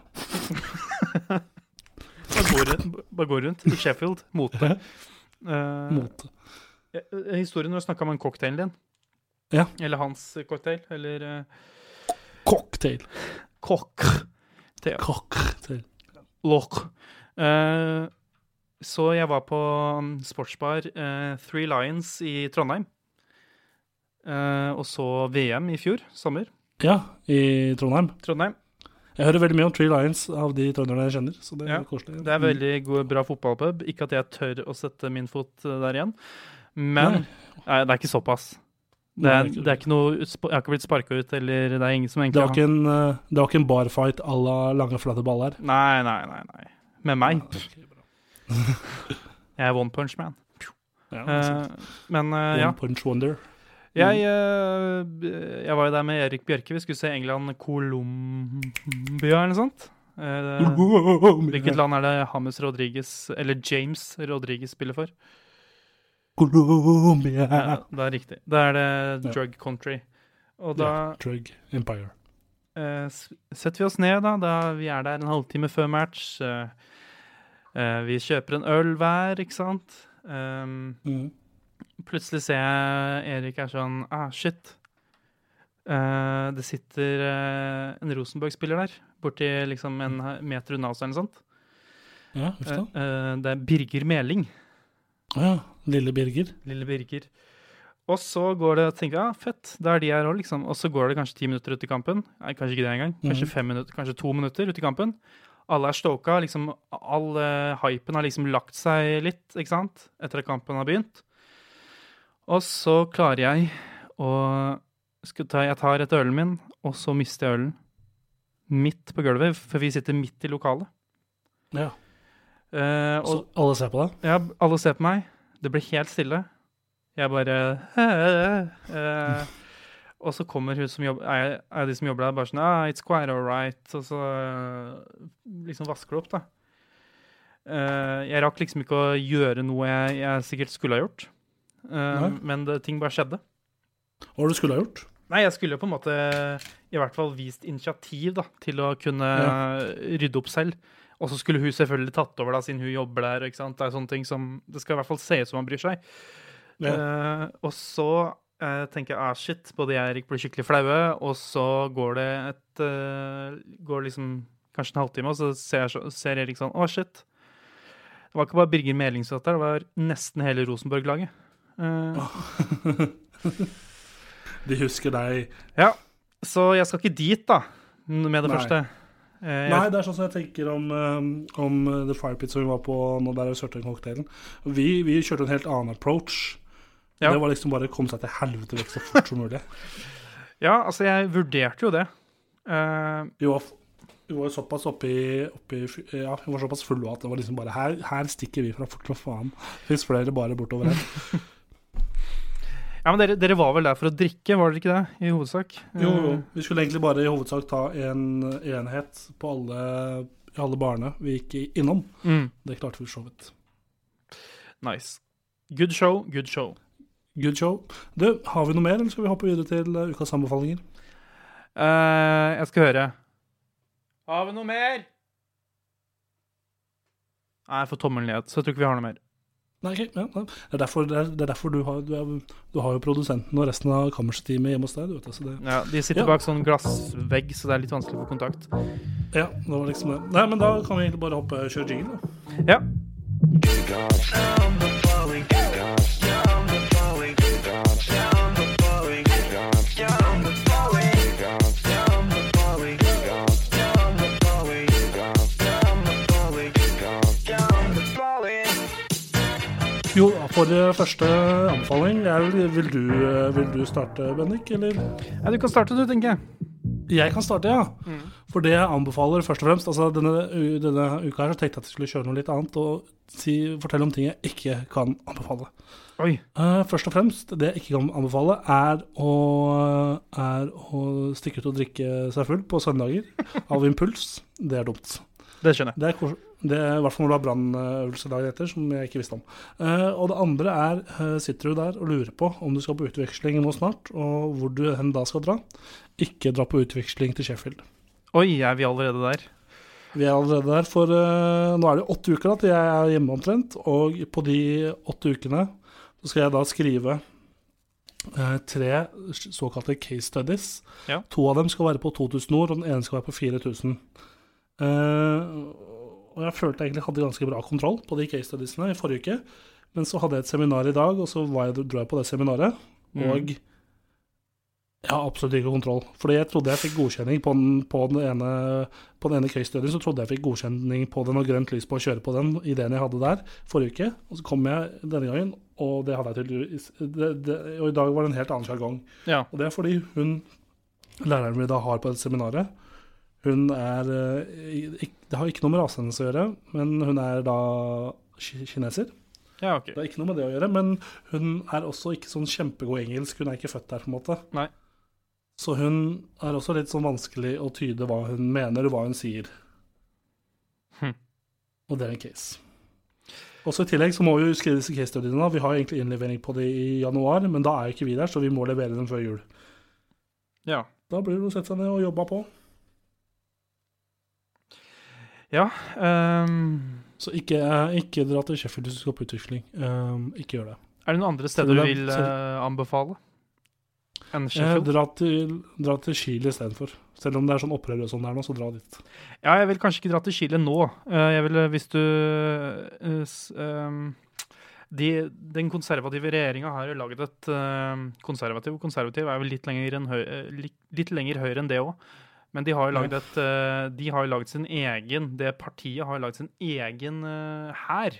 bare, går, rundt- bare går rundt i Sheffield. Mote. Uh, Mot. eh, historien når du snakka om en cocktailen din. Ja. Eller hans cocktail. Eller uh, Cocktail. cocktail. Cocktail. Lock. Eh, så jeg var på um, sportsbar eh, Three Lions i Trondheim. Eh, og så VM i fjor, sommer. Ja, i Trondheim. Trondheim. Jeg hører veldig mye om Three Lions av de trønderne jeg kjenner. Så det er Ja, koselig. Det er veldig god, bra fotballpub. Ikke at jeg tør å sette min fot eh, der igjen. Men nei, det er ikke såpass. Det er, det er ikke det er ikke noe Jeg har ikke blitt sparka ut, eller det er ingen som Det egentlig var ikke en, eh, det var ikke en barfight à la lange, flate baller. Nei, nei, nei. nei. Med meg. Ok, bra. Jeg er one punch man. Ja, sant. men eh, One. Punch Wonder. Jeg, eh, jeg var jo der med Erik Bjørke. Vi skulle se England-Colombia eller noe sånt. Hvilket land er det James Rodriguez, eller James Rodriguez spiller for? Colombia. Ja, det er riktig. Da er det Drug Country. Og da Ja, Drug Empire. setter vi oss ned, da. da. Vi er der en halvtime før match. Eh, eh, vi kjøper en øl hver, ikke sant? Um, Mm. Plutselig ser jeg Erik er sånn Ah, shit. Uh, det sitter uh, en Rosenborg-spiller der, borti liksom en meter unna oss eller noe sånt. Ja, det er Birger Meling. Å ja. Lille Birger. Lille Birger. Og så går det tenker jeg, ah, fett, det er de her òg, liksom. Og så går det kanskje ti minutter ut i kampen. Nei, kanskje ikke det engang. Kanskje mm. fem minutter, kanskje to minutter ut i kampen. Alle er stoka. Liksom, all uh, hypen har liksom lagt seg litt, ikke sant? Etter at kampen har begynt. Og så klarer jeg å ta, Jeg tar etter ølen min, og så mister jeg ølen. Midt på gulvet, for vi sitter midt i lokalet. Ja. Uh, og Så alle ser på deg? ja, alle ser på meg. Det blir helt stille. Jeg bare eh, Og så kommer hun som jobber er, er de som jobber der, bare sånn ah, It's quite all right. Og så eh, liksom vasker det opp, da. Uh, jeg rakk liksom ikke å gjøre noe jeg, jeg sikkert skulle ha gjort. Uh, men det, ting bare skjedde. Hva var det du skulle ha gjort? Nei, jeg skulle jo på en måte i hvert fall vist initiativ da, til å kunne rydde opp selv. Og så skulle hun selvfølgelig tatt over, da, siden hun jobber der. ikke sant? Det er sånne ting som, det skal i hvert fall se ut som man bryr seg. Ja. Uh, og så eh, tenker ah, shit, både jeg og Erik blir skikkelig flaue. Og så går det et uh, går liksom kanskje en halvtime, og så ser, jeg, ser Erik sånn Å, shit. Det var ikke bare Birger Meling der, det var nesten hele Rosenborg-laget. Eh, De husker deg. ja, så jeg skal ikke dit, da, med det Nei. første. Jeg, Nei, det er sånn som jeg tenker om, om The Firepit som vi var på nå der vi kjørte den cocktailen. Vi, vi kjørte en helt annen approach. Ja. Det var liksom bare å komme seg til helvete vekk så fort som mulig. ja, altså, jeg vurderte jo det. Uh... Var, vi var jo såpass oppi, oppi Ja, vi var såpass fulle at det var liksom bare Her, her stikker vi fra fort som faen. Hvis flere bare bortover her. ja, men dere, dere var vel der for å drikke, var dere ikke det? I hovedsak? Jo, jo. Eh, Vi skulle egentlig bare i hovedsak ta en enhet på alle, alle barene vi gikk innom. mm, Det klarte vi for så vidt. nice. Good show, good show. Good show. Du, har vi noe mer, eller skal vi hoppe videre til eh, ukas anbefalinger? Uh, jeg skal høre. Har vi noe mer? Nei, jeg får tommelen ned, så jeg tror ikke vi har noe mer. Nei, ok, ja, ja. Det, er derfor, det, er, det er derfor du har du, er, du har jo produsenten og resten av kammersteamet hjemme hos deg. Du vet, altså det, Ja, De sitter Ja. bak sånn glassvegg, så det er litt vanskelig å få kontakt. ja, det var liksom det. Nei, men da kan vi egentlig bare hoppe og kjøre jingle, da. Ja. For eh, første anbefaling, vil, du, eh, vil du starte, Bendik, eller? ja, Du kan starte, du, tenker jeg. Jeg kan starte, ja. For det jeg anbefaler først og fremst altså denne, denne uka her så tenkte jeg at jeg skulle kjøre noe litt annet og si, fortelle om ting jeg ikke kan anbefale. Oi. Uh, først og fremst, det jeg ikke kan anbefale, er å, er å stikke ut og drikke seg full på søndager av impuls. Det er dumt. Det skjønner jeg. Det er, det er i hvert fall når du har brannøvelse dagen etter, som jeg ikke visste om. Eh, og det andre er, eh, sitter du der og lurer på om du skal på utveksling nå snart, og hvor du hen da skal dra, ikke dra på utveksling til Sheffield. Oi, er vi allerede der? Vi er allerede der, for uh, nå er det åtte uker da, til jeg er hjemme omtrent, og på de åtte ukene så skal jeg da skrive uh, tre såkalte case studies. Ja. To av dem skal være på 2000 ord, og den ene skal være på 4000. Eh, og jeg følte jeg egentlig hadde ganske bra kontroll på de case studiesene i forrige uke, men så hadde jeg et seminar i dag, og så var jeg, dro jeg på det seminaret, Mm. og jeg har absolutt ikke kontroll. Fordi jeg trodde jeg fikk godkjenning på den, på den ene på den ene case-studien, så trodde jeg fikk godkjenning på den og grønt lys på å kjøre på den ideen jeg hadde der forrige uke. Og så kom jeg denne gangen, og det hadde jeg tydeligvis det, det, Og i dag var det en helt annen sjargong. Ja. Og det er fordi hun læreren min da har på dette seminaret, hun er eh, Det har ikke noe med rasen hennes å gjøre, men hun er da kineser. Ja, ok. Det har ikke noe med det å gjøre, men hun er også ikke sånn kjempegod engelsk. Hun er ikke født der, på en måte. Nei. Så hun er også litt sånn vanskelig å tyde hva hun mener, og hva hun sier. Hm. Og det er en case. Også I tillegg så må vi jo skrive disse case-studiene. Vi har egentlig innlevering på det i januar, men da er jo ikke vi der, så vi må levere dem før jul. Ja. Da blir det å sette seg ned og jobbe på. Ja Um, Så ikke, eh, ikke dra til Sheffield hvis du skal på utvikling. Um, ikke gjør det. er det noen andre steder du vil eh, anbefale? Enn Eh, Sheffield? dra, til, dra til Chile istedenfor. Selv om det er sånn opprør og sånn der nå, så dra dit. Ja, jeg vil kanskje ikke dra til Chile nå. Jeg vil, hvis du eh, ehm, de, Den konservative regjeringa har jo laget et Konservativ og konservativ er vel litt lenger, høy, litt, litt lenger høyre enn det òg. Men de har jo lagd et eh, De har jo lagd sin egen Det partiet har jo laget sin egen eh, hær.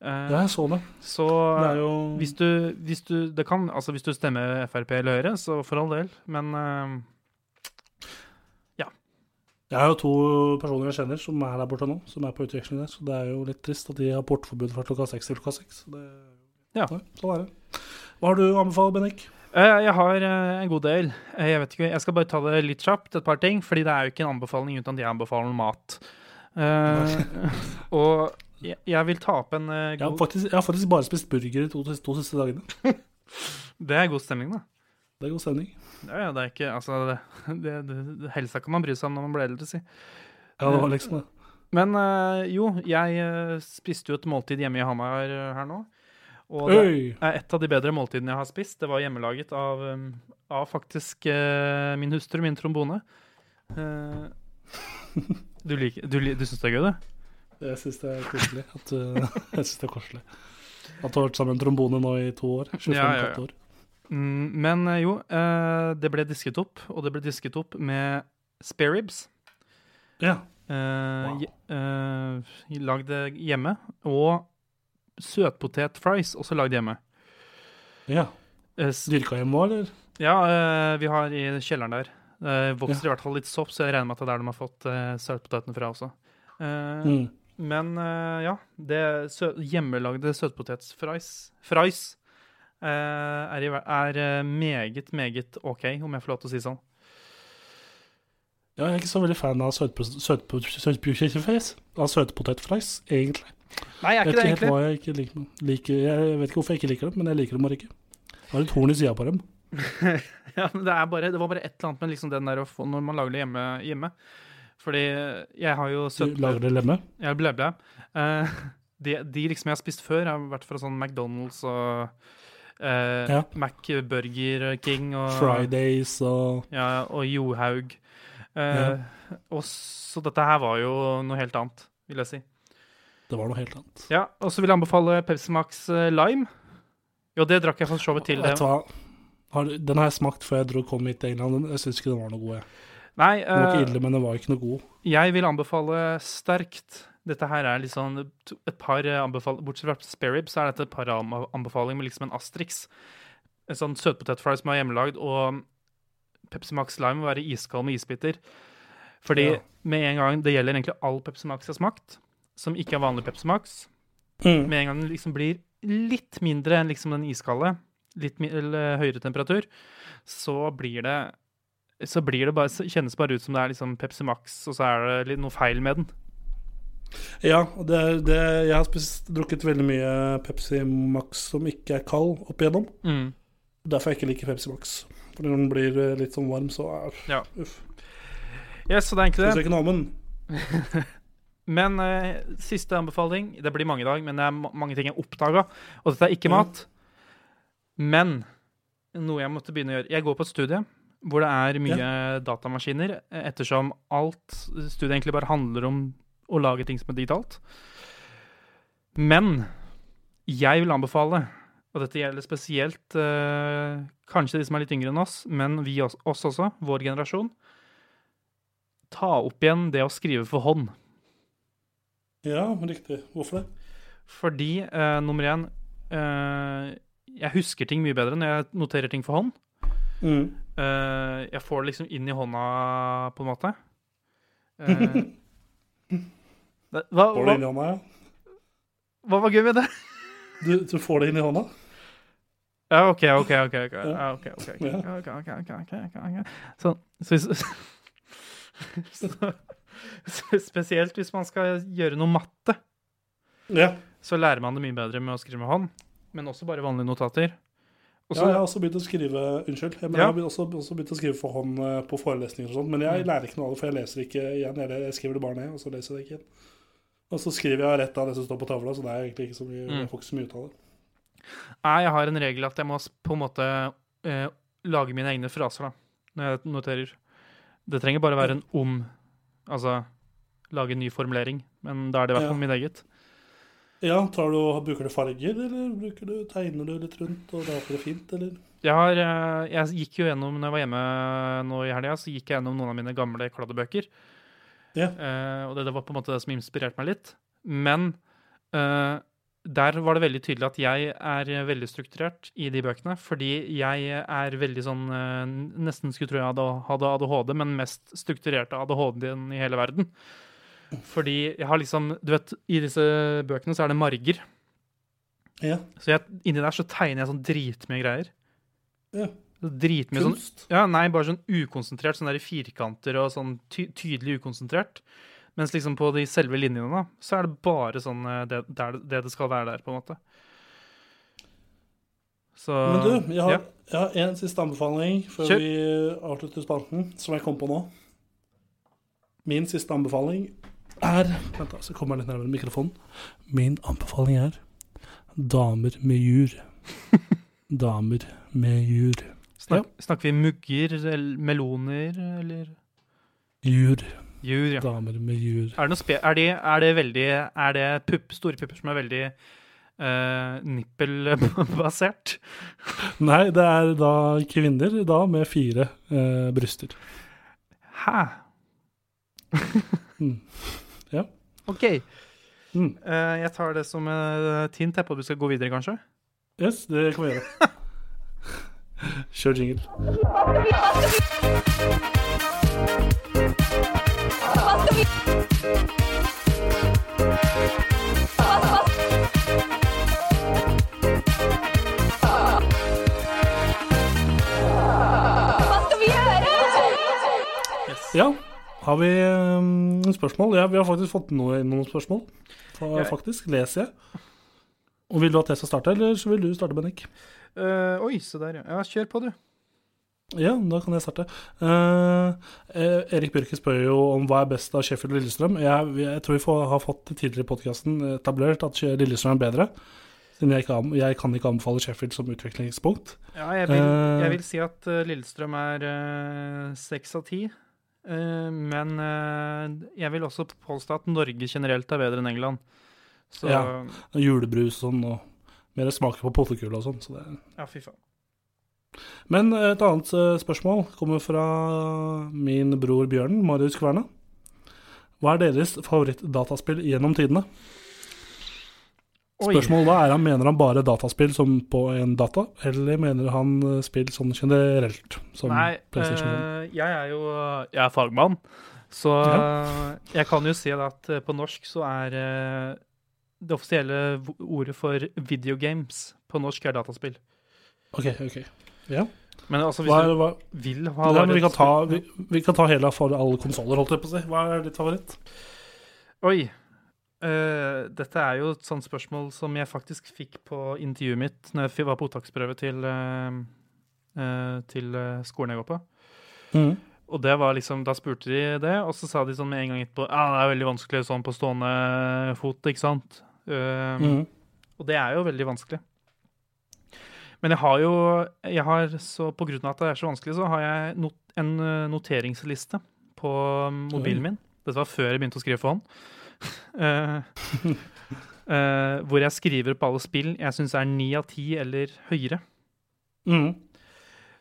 Eh, Ja, jeg så det. så Det er jo hvis du, hvis du Det kan Altså, hvis du stemmer Frp eller Høyre, så for all del, men Ja. Jeg har jo to personer jeg kjenner som er der borte nå, som er på utveksling der. Så det er jo litt trist at de har portforbud fra klokka seks til klokka seks. Ja. Sånn er det. Hva har du å anbefale, Bennik? Eh, Jeg har eh, en god del. Eh, Jeg vet ikke, jeg skal bare ta det litt kjapt, et par ting. Fordi det er jo ikke en anbefaling uten at jeg anbefaler mat. Og jeg, vil ta opp en god Jeg har faktisk, jeg har faktisk bare spist burger de to, to siste dagene. Det er god stemning, da. Det er god stemning. Ja, ja, det er ikke Altså, det, det, det, helsa kan man bry seg om når man blir eldre, si. Ja, det var liksom det. Men jo, jeg spiste jo et måltid hjemme i Hamar her nå. Og det er et av de bedre måltidene jeg har spist. Det var hjemmelaget av, um, av faktisk eh, min hustru, min trombone. Eh, du liker, du, du syns det er gøy, det? Jeg syns det er koselig. At, uh, jeg synes det er koselig. At du har vært sammen med en trombone nå i to år. 25 Ja, ja, ja. år. Mm, men eh, jo, eh, det ble disket opp, og det ble disket opp med spareribs. Ja. Wow. lagd hjemme. Og søtpotetfries, også lagd hjemme. ja. Eh, Dyrka hjemme òg, eller? ja, eh, vi har i kjelleren der. Det vokser i hvert fall litt sopp, så jeg regner med at det er der de har fått søtpotetene fra også. Eh, Mm. Men eh, ja, det sø hjemmelagde søtpotetfries fries, eh, er, er eh, meget, meget OK, om jeg får lov til å si sånn. Ja, jeg er ikke så veldig fan av søtpotet-fries. søtpotetfries. Av søtpotetfries, egentlig. Nei, jeg er ikke det hva jeg ikke liker. liker. Jeg vet ikke hvorfor jeg ikke liker dem, men jeg liker dem bare ikke. Jeg har et horn i sida på dem. Ja, men det, er bare, det var bare et eller annet med liksom den der å få når man lager det hjemme. hjemme. Fordi jeg har jo Du lager det lemme. Ja, ble, ble. Eh, de, de liksom jeg har spist før, har vært fra sånn McDonald's og uh, Ja. McBurger King og Fridays og Ja, og Johaug. Eh, og så dette her var jo noe helt annet, vil jeg si. Det var noe helt annet. Ja, Og så vil jeg anbefale Pepsi Max eh, Lime. Jo, det drakk jeg for så vidt til. Det. Har, den har jeg smakt før jeg dro kom hit til England. Jeg syns ikke den var noe god. Jeg. Nei, Den var eh, ikke ille, men den var ikke noe god. jeg vil anbefale sterkt Dette her er liksom et par anbefalinger Bortsett fra sparerib, så er dette et par anbefalinger med liksom en asterix. En sånn søtpotetfry som er hjemmelagd, og Pepsi Max Lime må være iskald med isbiter. Fordi Ja. med en gang Det gjelder egentlig all Pepsi Max jeg har smakt, som ikke er vanlig Pepsi Max. Mm. Med en gang den liksom blir litt mindre enn liksom den iskalde, litt eller høyere temperatur, så blir det så blir det bare, kjennes bare ut som det er liksom Pepsi Max, og så er det litt noe feil med den. Ja, det, det, jeg har spist, drukket veldig mye Pepsi Max som ikke er kald opp igjennom. Mm. Derfor jeg ikke liker Pepsi Max. For når den blir eh, litt sånn varm, så er Ja. uff. Yes, så det er egentlig det. jeg ikke noe den. Men eh, siste anbefaling Det blir mange i dag, men det er ma- mange ting jeg oppdaga. Og dette er ikke Ja. mat. Men noe jeg måtte begynne å gjøre Jeg går på et studie hvor det er mye datamaskiner, eh, ettersom alt studiet egentlig bare handler om å lage ting som er digitalt. Men jeg vil anbefale, og dette gjelder spesielt eh, kanskje de som er litt yngre enn oss, men vi oss, oss også, vår generasjon, ta opp igjen det å skrive for hånd. Ja, riktig. Hvorfor det? Fordi, eh, nummer én eh, Jeg husker ting mye bedre når jeg noterer ting for hånd. Mm. Eh, jeg får det liksom inn i hånda, på en måte. Eh, det, hva, Får det inn i hånda, ja? hva var gøy med det? Du, du får det inn i hånda? Ja, OK, OK. ok, ok, Ja. ok, ok, ok, ok, ok, ok, ok, ok, ok, ok, ok. Sånn, ok, ok, ok, så Spesielt hvis man skal gjøre noe matte. Ja. så lærer man det mye bedre med å skrive med hånd, men også bare vanlige notater. Også, ja, jeg har også begynt å skrive Unnskyld. Jeg, men Ja. jeg har også, også begynt å skrive for hånd eh, på forelesninger og sånt. Men jeg Mm. lærer ikke noe av det, for jeg leser ikke igjen. Jeg, jeg skriver det bare ned, og så leser jeg det ikke igjen. Og så skriver jeg rett av det som står på tavla, så det er egentlig ikke så mye, Mm. jeg får ikke så mye ut av det. Nei, jeg har en regel at jeg må på en måte eh, lage mine egne fraser da, når jeg noterer. Det trenger bare være en om, altså lage en ny formulering, men da er det i hvert fall Ja. min eget. Ja, tar du, Bruker du farger, eller bruker du, tegner du litt rundt og lager det fint, eller? Jeg, har, eh, jeg gikk jo gjennom, når jeg var hjemme nå i helga, så gikk jeg gjennom noen av mine gamle kladdebøker. Ja. Eh, og det, det var på en måte det som inspirerte meg litt. Men eh, der var det veldig tydelig at jeg er veldig strukturert i de bøkene. Fordi jeg er veldig sånn eh, Nesten skulle tro jeg hadde, ADHD, men mest strukturerte ADHD-en i hele verden. Fordi jeg har liksom Du vet, i disse bøkene så er det marger. Ja. Så jeg, inni der så tegner jeg sånn dritmye greier. ja. Dritmye sånn Kunst. ja, nei, bare sånn ukonsentrert, sånn der i firkanter og sånn ty tydelig ukonsentrert. Mens liksom på de selve linjene, da, så er det bare sånn eh, det, det, det det skal være der, på en måte. Så Men du, jeg har, ja. jeg har en siste anbefaling før Kjør. vi avslutter spalten, som jeg kom på nå. Min siste anbefaling er Vent, da, så kommer jeg litt nærmere mikrofonen. Min anbefaling er damer med jur. Damer med jur. Snak, Snakker vi mugger, eller meloner, eller Jur. Jur? Ja. Damer med jur. Er det, noe spe er, de, er det veldig Er det pupp, store pupper som er veldig uh, nippelbasert. Nei, det er da kvinner da med fire uh, bryster. Hæ? Mm. Ja. OK. Mm. Uh, jeg tar det som et hint på at vi skal gå videre, kanskje. Yes, det kan vi gjøre. Kjør jingle. Ja, har vi um, spørsmål? Ja, vi har faktisk fått noe, noen spørsmål. Fa- Ja. Faktisk, leser jeg. Og Vil du at jeg skal starte, eller så vil du starte, Bennik? Uh, oi, se der, ja. ja. Kjør på, du. Ja, da kan jeg starte. Eh, eh, Erik Bjørke spør jo om hva er best av Sheffield og Lillestrøm. Jeg, jeg tror vi får, har fått tidligere i podkasten etablert at Lillestrøm er bedre. Siden jeg, jeg kan ikke anbefale Sheffield som utviklingspunkt. Ja, jeg vil, Eh. jeg vil si at eh, Lillestrøm er eh, seks av ti. Eh, men eh, jeg vil også påstå at Norge generelt er bedre enn England. Så Ja. ja, Julebrus og sånn, og mer smaker på potetgull og sånn. Så det fy faen. Men et annet eh, spørsmål kommer fra min bror Bjørnen, Marius Kverna. Hva er deres favorittdataspill gjennom tidene? Spørsmålet da er han Mener han bare dataspill som på en data, eller mener han eh, spill sånn generelt? Som Nei, PlayStation 5? eh, jeg er jo jeg er fagmann, så jeg kan jo si at eh, på norsk så er eh, det offisielle ordet for videogames på norsk er dataspill. Ok, ok. Ja. Men altså, hvis Hva er, du vil ha ja, vi, kan ta, vi, vi kan ta hele for alle konsoller, holdt jeg på å si. Hva er ditt favoritt? Oi. Uh, dette er jo et sånt spørsmål som jeg faktisk fikk på intervjuet mitt når jeg var på opptaksprøve til, uh, uh, til skolen jeg går på. Mm. Og det var liksom, Da spurte de det, og så sa de sånn med en gang etterpå Ja, det er veldig vanskelig sånn på stående fot, ikke sant? Mhm. Og det er jo veldig vanskelig. Men jeg har jo jeg har, så På grunn av at det er så vanskelig, så har jeg not, en eh, noteringsliste på mobilen min. Dette var før jeg begynte å skrive for hånd. uh, uh, hvor jeg skriver på alle spill jeg syns er ni av ti eller høyere. Mm.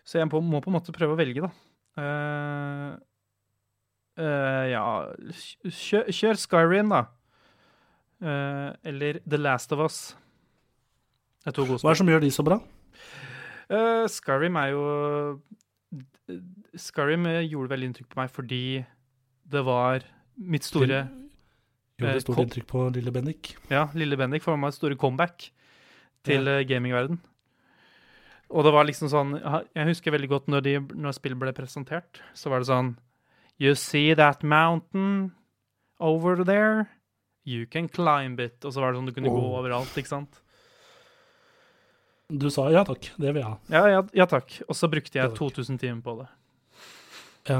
Så jeg må, må på en måte prøve å velge, da. Uh, ja kjør, kjør Skyrim, da. Eller The Last of Us. Hva er det som gjør de så bra? Eh, Skyrim er jo Skyrim eh, gjorde veldig inntrykk på meg fordi det var mitt store Gjorde Eh, det stort inntrykk på lille Bendik. Ja, Lille Bendik får meg et store comeback til ja. gamingverden. Og det var liksom sånn Jeg husker veldig godt når, de, når spillet ble presentert, så var det sånn You see that mountain over there? You can climb it. Og så var det sånn du kunne gå Oh. overalt, ikke sant? Du sa ja takk, det vil jeg ha. Ja, ja, ja takk. Og så brukte jeg 2000 timer på det. Ja,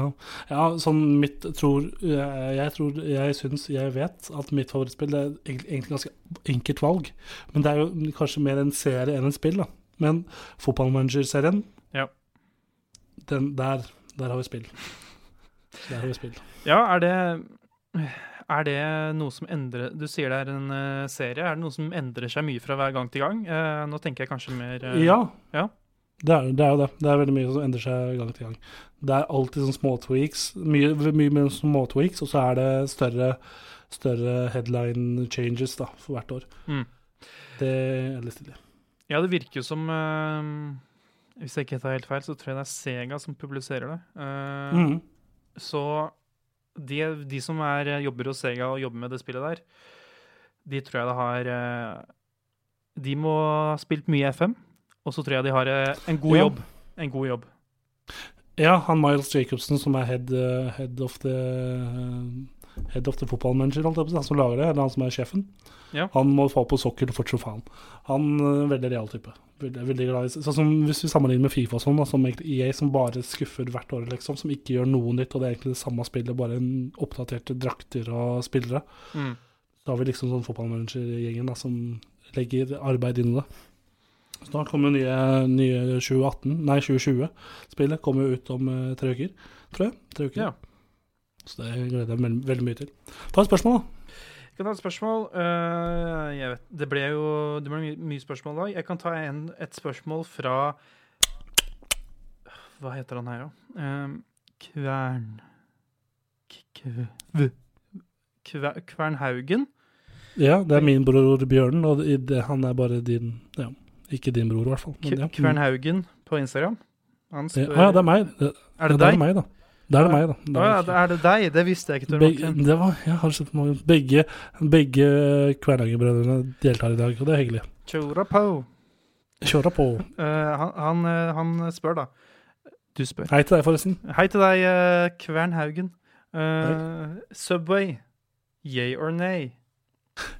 ja sånn mitt tror Jeg, jeg tror Jeg syns jeg vet at mitt favorittspill Det er egentlig egentlig ganske enkelt valg. Men det er jo kanskje mer en serie enn en spill, da. Men fotballmanager-serien, Ja. den der, der har vi spill. Der har vi spill. Ja, er det Er det noe som endrer Du sier det er en eh, serie. Er det noe som endrer seg mye fra hver gang til gang? Eh, nå tenker jeg kanskje mer eh, Ja. ja. Det er, det er jo det. Det er veldig mye som endrer seg gang til gang. Det er alltid sånn småtweaks. Mye, mye mer små tweaks, og så er det større, større headline changes da, for hvert år. Mm. Det er litt stilig. Ja, det virker jo som uh, Hvis jeg ikke tar helt feil, så tror jeg det er Sega som publiserer det. Uh, mm. Så de, de som er, eh, jobber hos Sega og jobber med det spillet der, de tror jeg det har eh, De må ha spilt mye FM, og så tror jeg de har eh, en god jobb. En god jobb. Ja, han Miles Jacobsen som er head, head of the Head of the football manager, han som lager det, eller han som er sjefen. Ja. Han må få på sokkel fort som faen. Han er veldig real type. Veldig, veldig glad i Sånn som Hvis vi sammenligner med Fifa og sånn, da, som EA som bare skuffer hvert år, liksom, som ikke gjør noe nytt, og det er egentlig det samme spillet, bare en oppdaterte drakter og spillere. Mm. Da har vi liksom sånn fotballmanager-gjengen som legger arbeid inn i det. Snart kommer jo nye, nye 2018, nei 2020-spillet kommer jo ut om eh, tre uker, tror jeg. Tre uker. Ja. Så det gleder jeg meg veldig, mye til. Ta et spørsmål, da. Jeg Kan ta et spørsmål. Uh, jeg vet, det ble jo det ble mye, spørsmål da. Jeg kan ta en, et spørsmål fra Hva heter han her, da? Uh, Kvern... Kv... Kver, Kvernhaugen? Ja, det er min bror Bjørn, og det, han er bare din Ja, ikke din bror, i hvert fall. Men, ja. Kvernhaugen på Instagram. Han Ja, spør ja, det er meg. Det, Er det det deg? er meg, da. Det er det meg, da. Det er ja, det er det deg? Det visste jeg ikke. Tor Begge, det var, jeg har sett mange Begge, begge Kvernanger-brødrene deltar i dag, og det er hyggelig. Kjøra på. Kjøra på. Uh, han, han, eh, han spør, da. Du spør. Hei til deg, forresten. Hei til deg, Kvern Kvernhaugen. Uh, Subway. Yay or nay?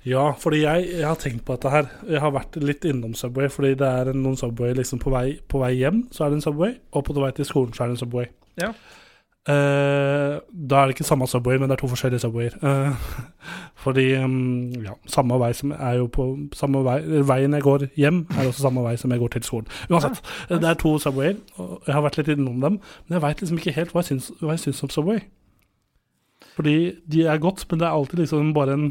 Ja, fordi jeg, jeg har tenkt på dette her. Jeg har vært litt innom Subway, fordi det er noen Subway liksom på vei, på vei hjem, så er det en Subway, og på vei til skolen så er det en Subway. Ja. Eh, da er det ikke samme Subway, men det er to forskjellige Subwayer. Uh, fordi um, ja, samme vei som er jo på samme vei, Veien jeg går hjem, er også samme vei som jeg går til skolen. Uansett, eh, det er to Subwayer, og jeg har vært litt innom dem, men jeg veit liksom ikke helt hva jeg syns, hva jeg syns om Subway. Fordi de er godt, men det er alltid liksom bare en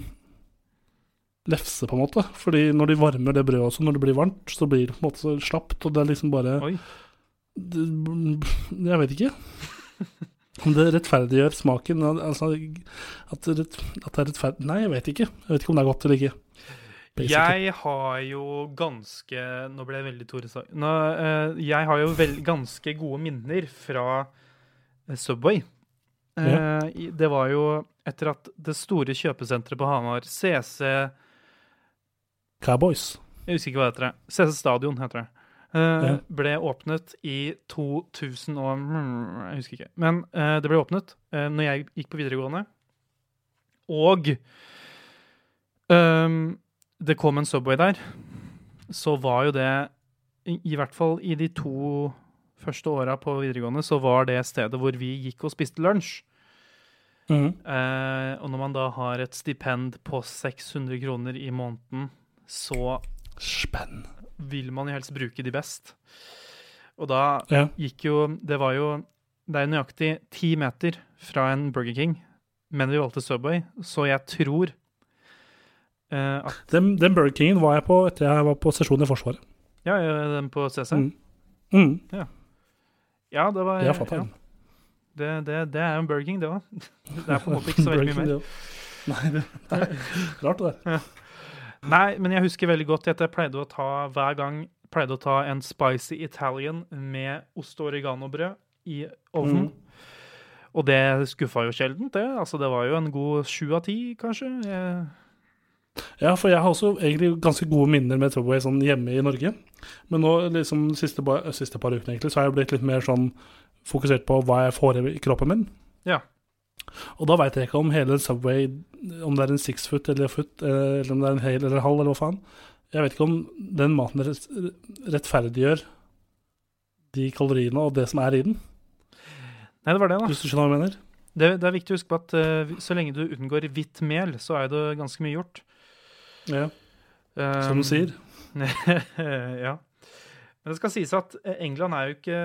lefse, på en måte. Fordi når de varmer det brødet også, når det blir varmt, så blir det på en måte slapt, og det er liksom bare det, Jeg vet ikke. Om det rettferdiggjør smaken. Altså, at det, er rettferdig Nei, jeg vet ikke. Jeg vet ikke om det er godt eller ikke. Basically. Jeg har jo ganske Nå ble jeg veldig Tore Sagen. Nå, eh, jeg har jo vel, ganske gode minner fra eh, Subway. Eh, i- Det var jo etter at det store kjøpesenteret på Hamar, CC Cowboys. Jeg husker ikke hva det heter. CC Stadion heter det. Ja. Ble åpnet i 2000 og mm, Jeg husker ikke. Men uh, det ble åpnet uh, når jeg gikk på videregående. Og um, det kom en Subway der. Så var jo det i, I hvert fall i de to første åra på videregående, så var det stedet hvor vi gikk og spiste lunsj. Mm. Uh, og når man da har et stipend på 600 kroner i måneden, så Spenn. Vil man jo helst bruke de best. Og da Ja. gikk jo Det var jo Det er nøyaktig ti meter fra en Burger King, men vi valgte Subway, så jeg tror uh, at Den, den Burger Kingen var jeg på etter jeg var på sesjon i Forsvaret. Ja, ja, den på CC. Mm. Mm. Ja, det var Jeg ja. den. Det, det, det er jo en Burger King, det òg. Det er på en måte ikke så veldig mye mer. Ja. Nei, det, er rart det der. Nei, men jeg husker veldig godt at jeg pleide å ta hver gang pleide å ta en spicy Italian med ost og oreganobrød i ovnen. Mm. Og det skuffa jo sjeldent, det. Altså, det var jo en god sju av ti, kanskje. Jeg, Ja, for jeg har også egentlig ganske gode minner med Tubway sånn hjemme i Norge. Men nå, liksom siste, siste par ukene, egentlig, så har jeg blitt litt mer sånn fokusert på hva jeg får i kroppen min. Ja. Og da veit jeg ikke om hele Subway, om det er en six foot eller foot, eh, eller om det er en hel eller halv, eller hva faen. Jeg vet ikke om den maten rettferdiggjør de kaloriene og det som er i den, Nei, det var det, da. hvis du skjønner hva jeg mener. Det, det er viktig å huske på at uh, så lenge du unngår hvitt mel, så er det ganske mye gjort. Ja, som Um, du sier. ja. Men det skal sies at eh, England er jo ikke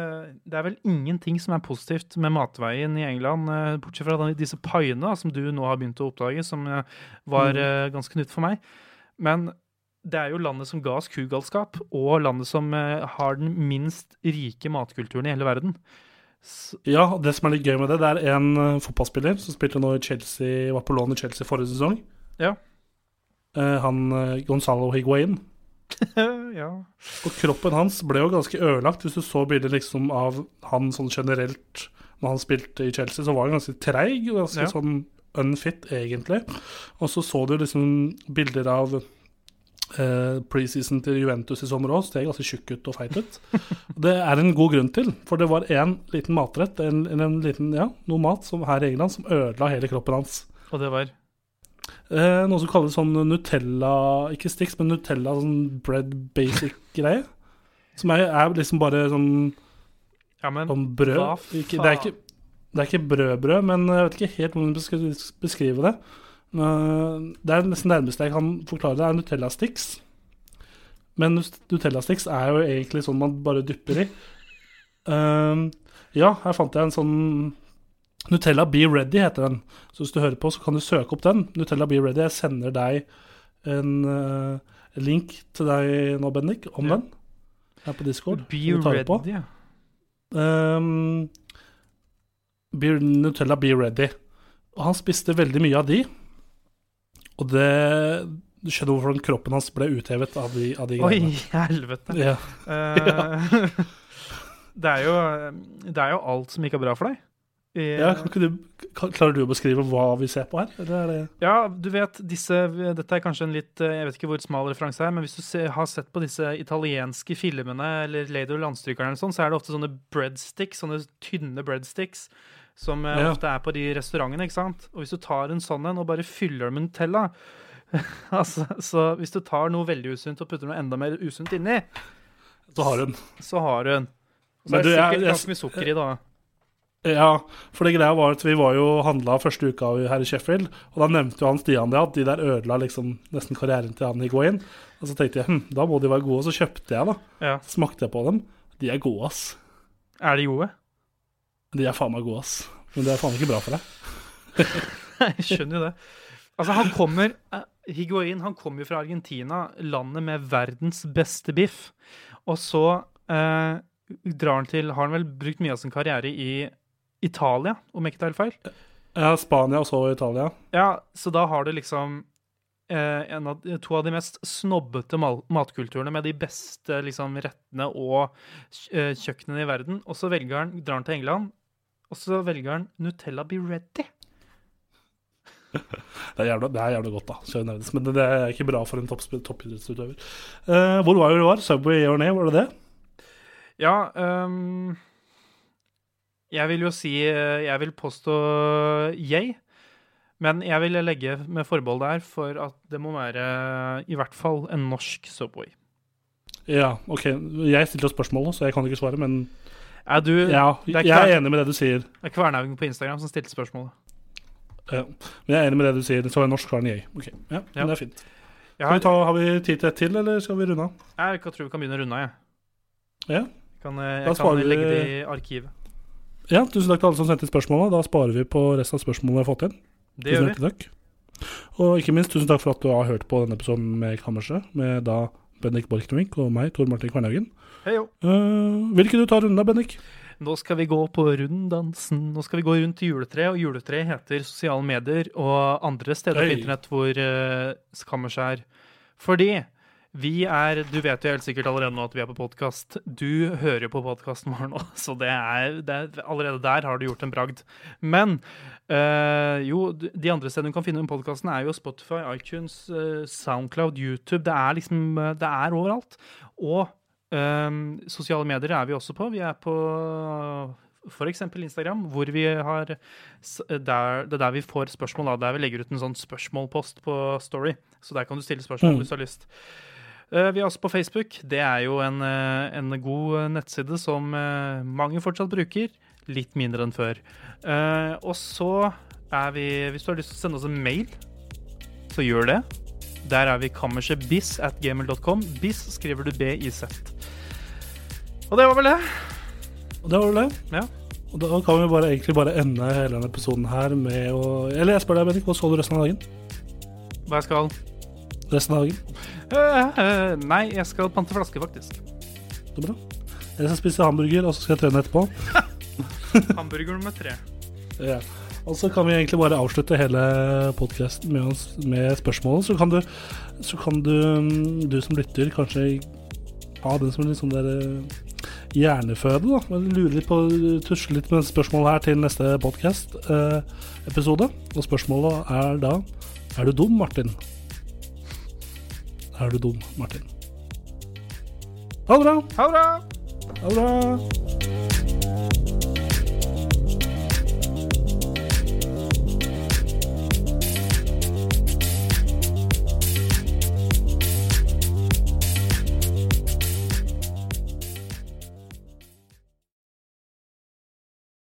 Det er vel ingenting som er positivt med matveien i England, eh, bortsett fra disse paiene som du nå har begynt å oppdage, som eh, var Mm. ganske nytt for meg. Men det er jo landet som ga oss kugalskap, og landet som har den minst rike matkulturen i hele verden. Ja, det som er litt gøy med det, det er en fotballspiller som spilte nå i Chelsea, var på lån i Chelsea forrige sesong. Ja. Han Gonzalo Higuain. ja. Og kroppen hans ble jo ganske ødelagt. Hvis du så bilder liksom av han sånn generelt når han spilte i Chelsea, så var han ganske treig. Ganske Ja. sånn unfit, egentlig. Og så så du liksom bilder av eh, preseason til Juventus i sommer òg. Steg ganske tjukk ut og feit ut. det er en god grunn til, for det var en liten matrett, en, en liten, ja, noe mat som her i England som ødela hele kroppen hans. Og det var Eh, noe som kalles sånn Nutella Ikke Stix, men Nutella sånn bread basic-greie. Som er, er liksom bare sånn, Ja, men sånn brød. Ikke, det, er ikke, det er ikke brødbrød, men jeg vet ikke helt hvordan jeg skal beskrive det. Eh, det er nesten nærmeste jeg kan forklare det, er Nutella Sticks. Men Nutella Sticks er jo egentlig sånn man bare dypper i. Eh, ja, her fant jeg en sånn Nutella Be Ready heter den. Så hvis du hører på, så kan du søke opp den. Nutella Be Ready. Jeg sender deg en uh, link til deg nå, Bendik, om Ja. den. Her på Discord. Be ready. ja. Um, be, Nutella Be Ready. Og han spiste veldig mye av de. Og det Du skjønner hvorfor kroppen hans ble uthevet av de, av de Oi, greiene. helvete. Ja. Uh, det, er jo, det er jo alt som ikke er bra for deg. I- ja, du, klarer du å beskrive hva vi ser på her? Eller er det Ja, du vet, disse, dette er kanskje en litt eh, Jeg vet ikke hvor smal referanse er, men hvis du se, har sett på disse italienske filmene eller Lady og landstrykerne eller sånn, så er det ofte sånne breadsticks, sånne tynne breadsticks, som eh, Ja. ofte er på de restaurantene, ikke sant? Og hvis du tar en sånn en og bare fyller den med Nutella altså, Så hvis du tar noe veldig usunt og putter noe enda mer usunt inni, Så har hun. så har du den. Og så Men er det du, sikkert ganske mye sukker i, da. Ja, for det greia var at vi var jo handla første uka her i Sheffield, og da nevnte jo han Stian det, at de der ødela liksom nesten karrieren til han Higuain. Og så tenkte jeg hm, da må de være gode, og så kjøpte jeg, da. Ja. Smakte jeg på dem. De er gode, ass. Er de gode? De er faen meg gode, ass. Men det er faen ikke bra for deg. Jeg skjønner jo det. Altså, han kommer eh, Higuain han kommer jo fra Argentina, landet med verdens beste biff. Og så eh, drar han til Har han vel brukt mye av sin karriere i Italia, om jeg ikke tar helt feil? Ja, Spania og så Italia. Ja, så da har du liksom eh, en av, to av de mest snobbete matkulturene med de beste liksom, rettene og eh, kjøkkenene i verden. Og så velger han, drar han til England, og så velger han Nutella Be Ready. Det er jævla, det er jævla godt, da. Men det, er ikke bra for en toppidrettsutøver. Eh, hvor var det du var? Subway or ned, var det det? Ja, øhm, jeg vil jo si øh, Jeg vil påstå yay. Men jeg vil legge med forbehold der for at det må være i hvert fall en norsk Subway. Ja, OK. Jeg stilte spørsmålet, så jeg kan ikke svare, men Er du ja, er jeg er enig med det du sier. Det er Kvernhaugen på Instagram som stilte spørsmålet. Ja. Men jeg er enig med det du sier. Så er norsk har enn jeg. Ok, ja, Ja. men det er fint. Jeg Skal vi har, ta, har vi tid til et til, eller skal vi runde av? jeg tror vi kan begynne å runde av, jeg. Ja. Kan, jeg Da jeg kan vi- legge det i arkivet. Ja, tusen takk til alle som sendte spørsmålene. Da sparer vi på resten av spørsmålene vi har fått inn. Det Tusen gjør vi. takk. Og ikke minst tusen takk for at du har hørt på denne episoden med Kammerset, med da Bendik Borchgrevink og meg, Tor Martin Kvernhaugen. Hei jo. Uh, vil ikke du ta runden da, Bendik? Nå skal vi gå på runddansen. Nå skal vi gå rundt juletreet, og juletreet heter sosiale medier og andre steder på internett hvor uh, Kammerset er. Fordi vi er Du vet jo helt sikkert allerede nå at vi er på podkast. Du hører jo på podkasten vår nå, så det er, det er Allerede der har du gjort en bragd. Men øh, jo, de andre stedene du kan finne den podkasten, er jo Spotify, iTunes, eh, Soundcloud, YouTube. Det er liksom eh, Det er overalt. Og øh, sosiale medier er vi også på. Vi er på f.eks. Instagram, hvor vi har der, Det er der vi får spørsmål. Da, der vi legger ut en sånn spørsmålpost på Story. Så der kan du stille spørsmål Mm. hvis du har lyst. Eh, vi er også på Facebook. Det er jo en, eh, en god nettside som eh, mange fortsatt bruker. Litt mindre enn før. Eh, og så er vi Hvis du har lyst til å sende oss en mail, så gjør det. Der er vi kammersetbiss at gmail.com. Bis skriver du B-I-Z. Og det var vel det. Og det var vel det. Ja. Og da kan vi bare, egentlig bare ende hele denne episoden her med å Eller jeg spør deg, Bendik, hva skal du resten av dagen? Hva jeg skal Resten av dagen? Uh, uh, Nei, jeg skal pante flaske, faktisk. Så bra. Jeg skal spise hamburger, og så skal jeg trene etterpå. Hamburger nummer tre. Ja. Og så kan vi egentlig bare avslutte hele podkasten med, med spørsmål. Så kan du, så kan du, du som lytter, kanskje ha den som liksom der eh, hjerneføde. da Men Lure litt på, tusle litt med spørsmål her til neste podkast-episode. Og spørsmålet er da Er du dum, Martin? Er du dum, Martin? Ha det bra! Ha det bra! Ha det bra!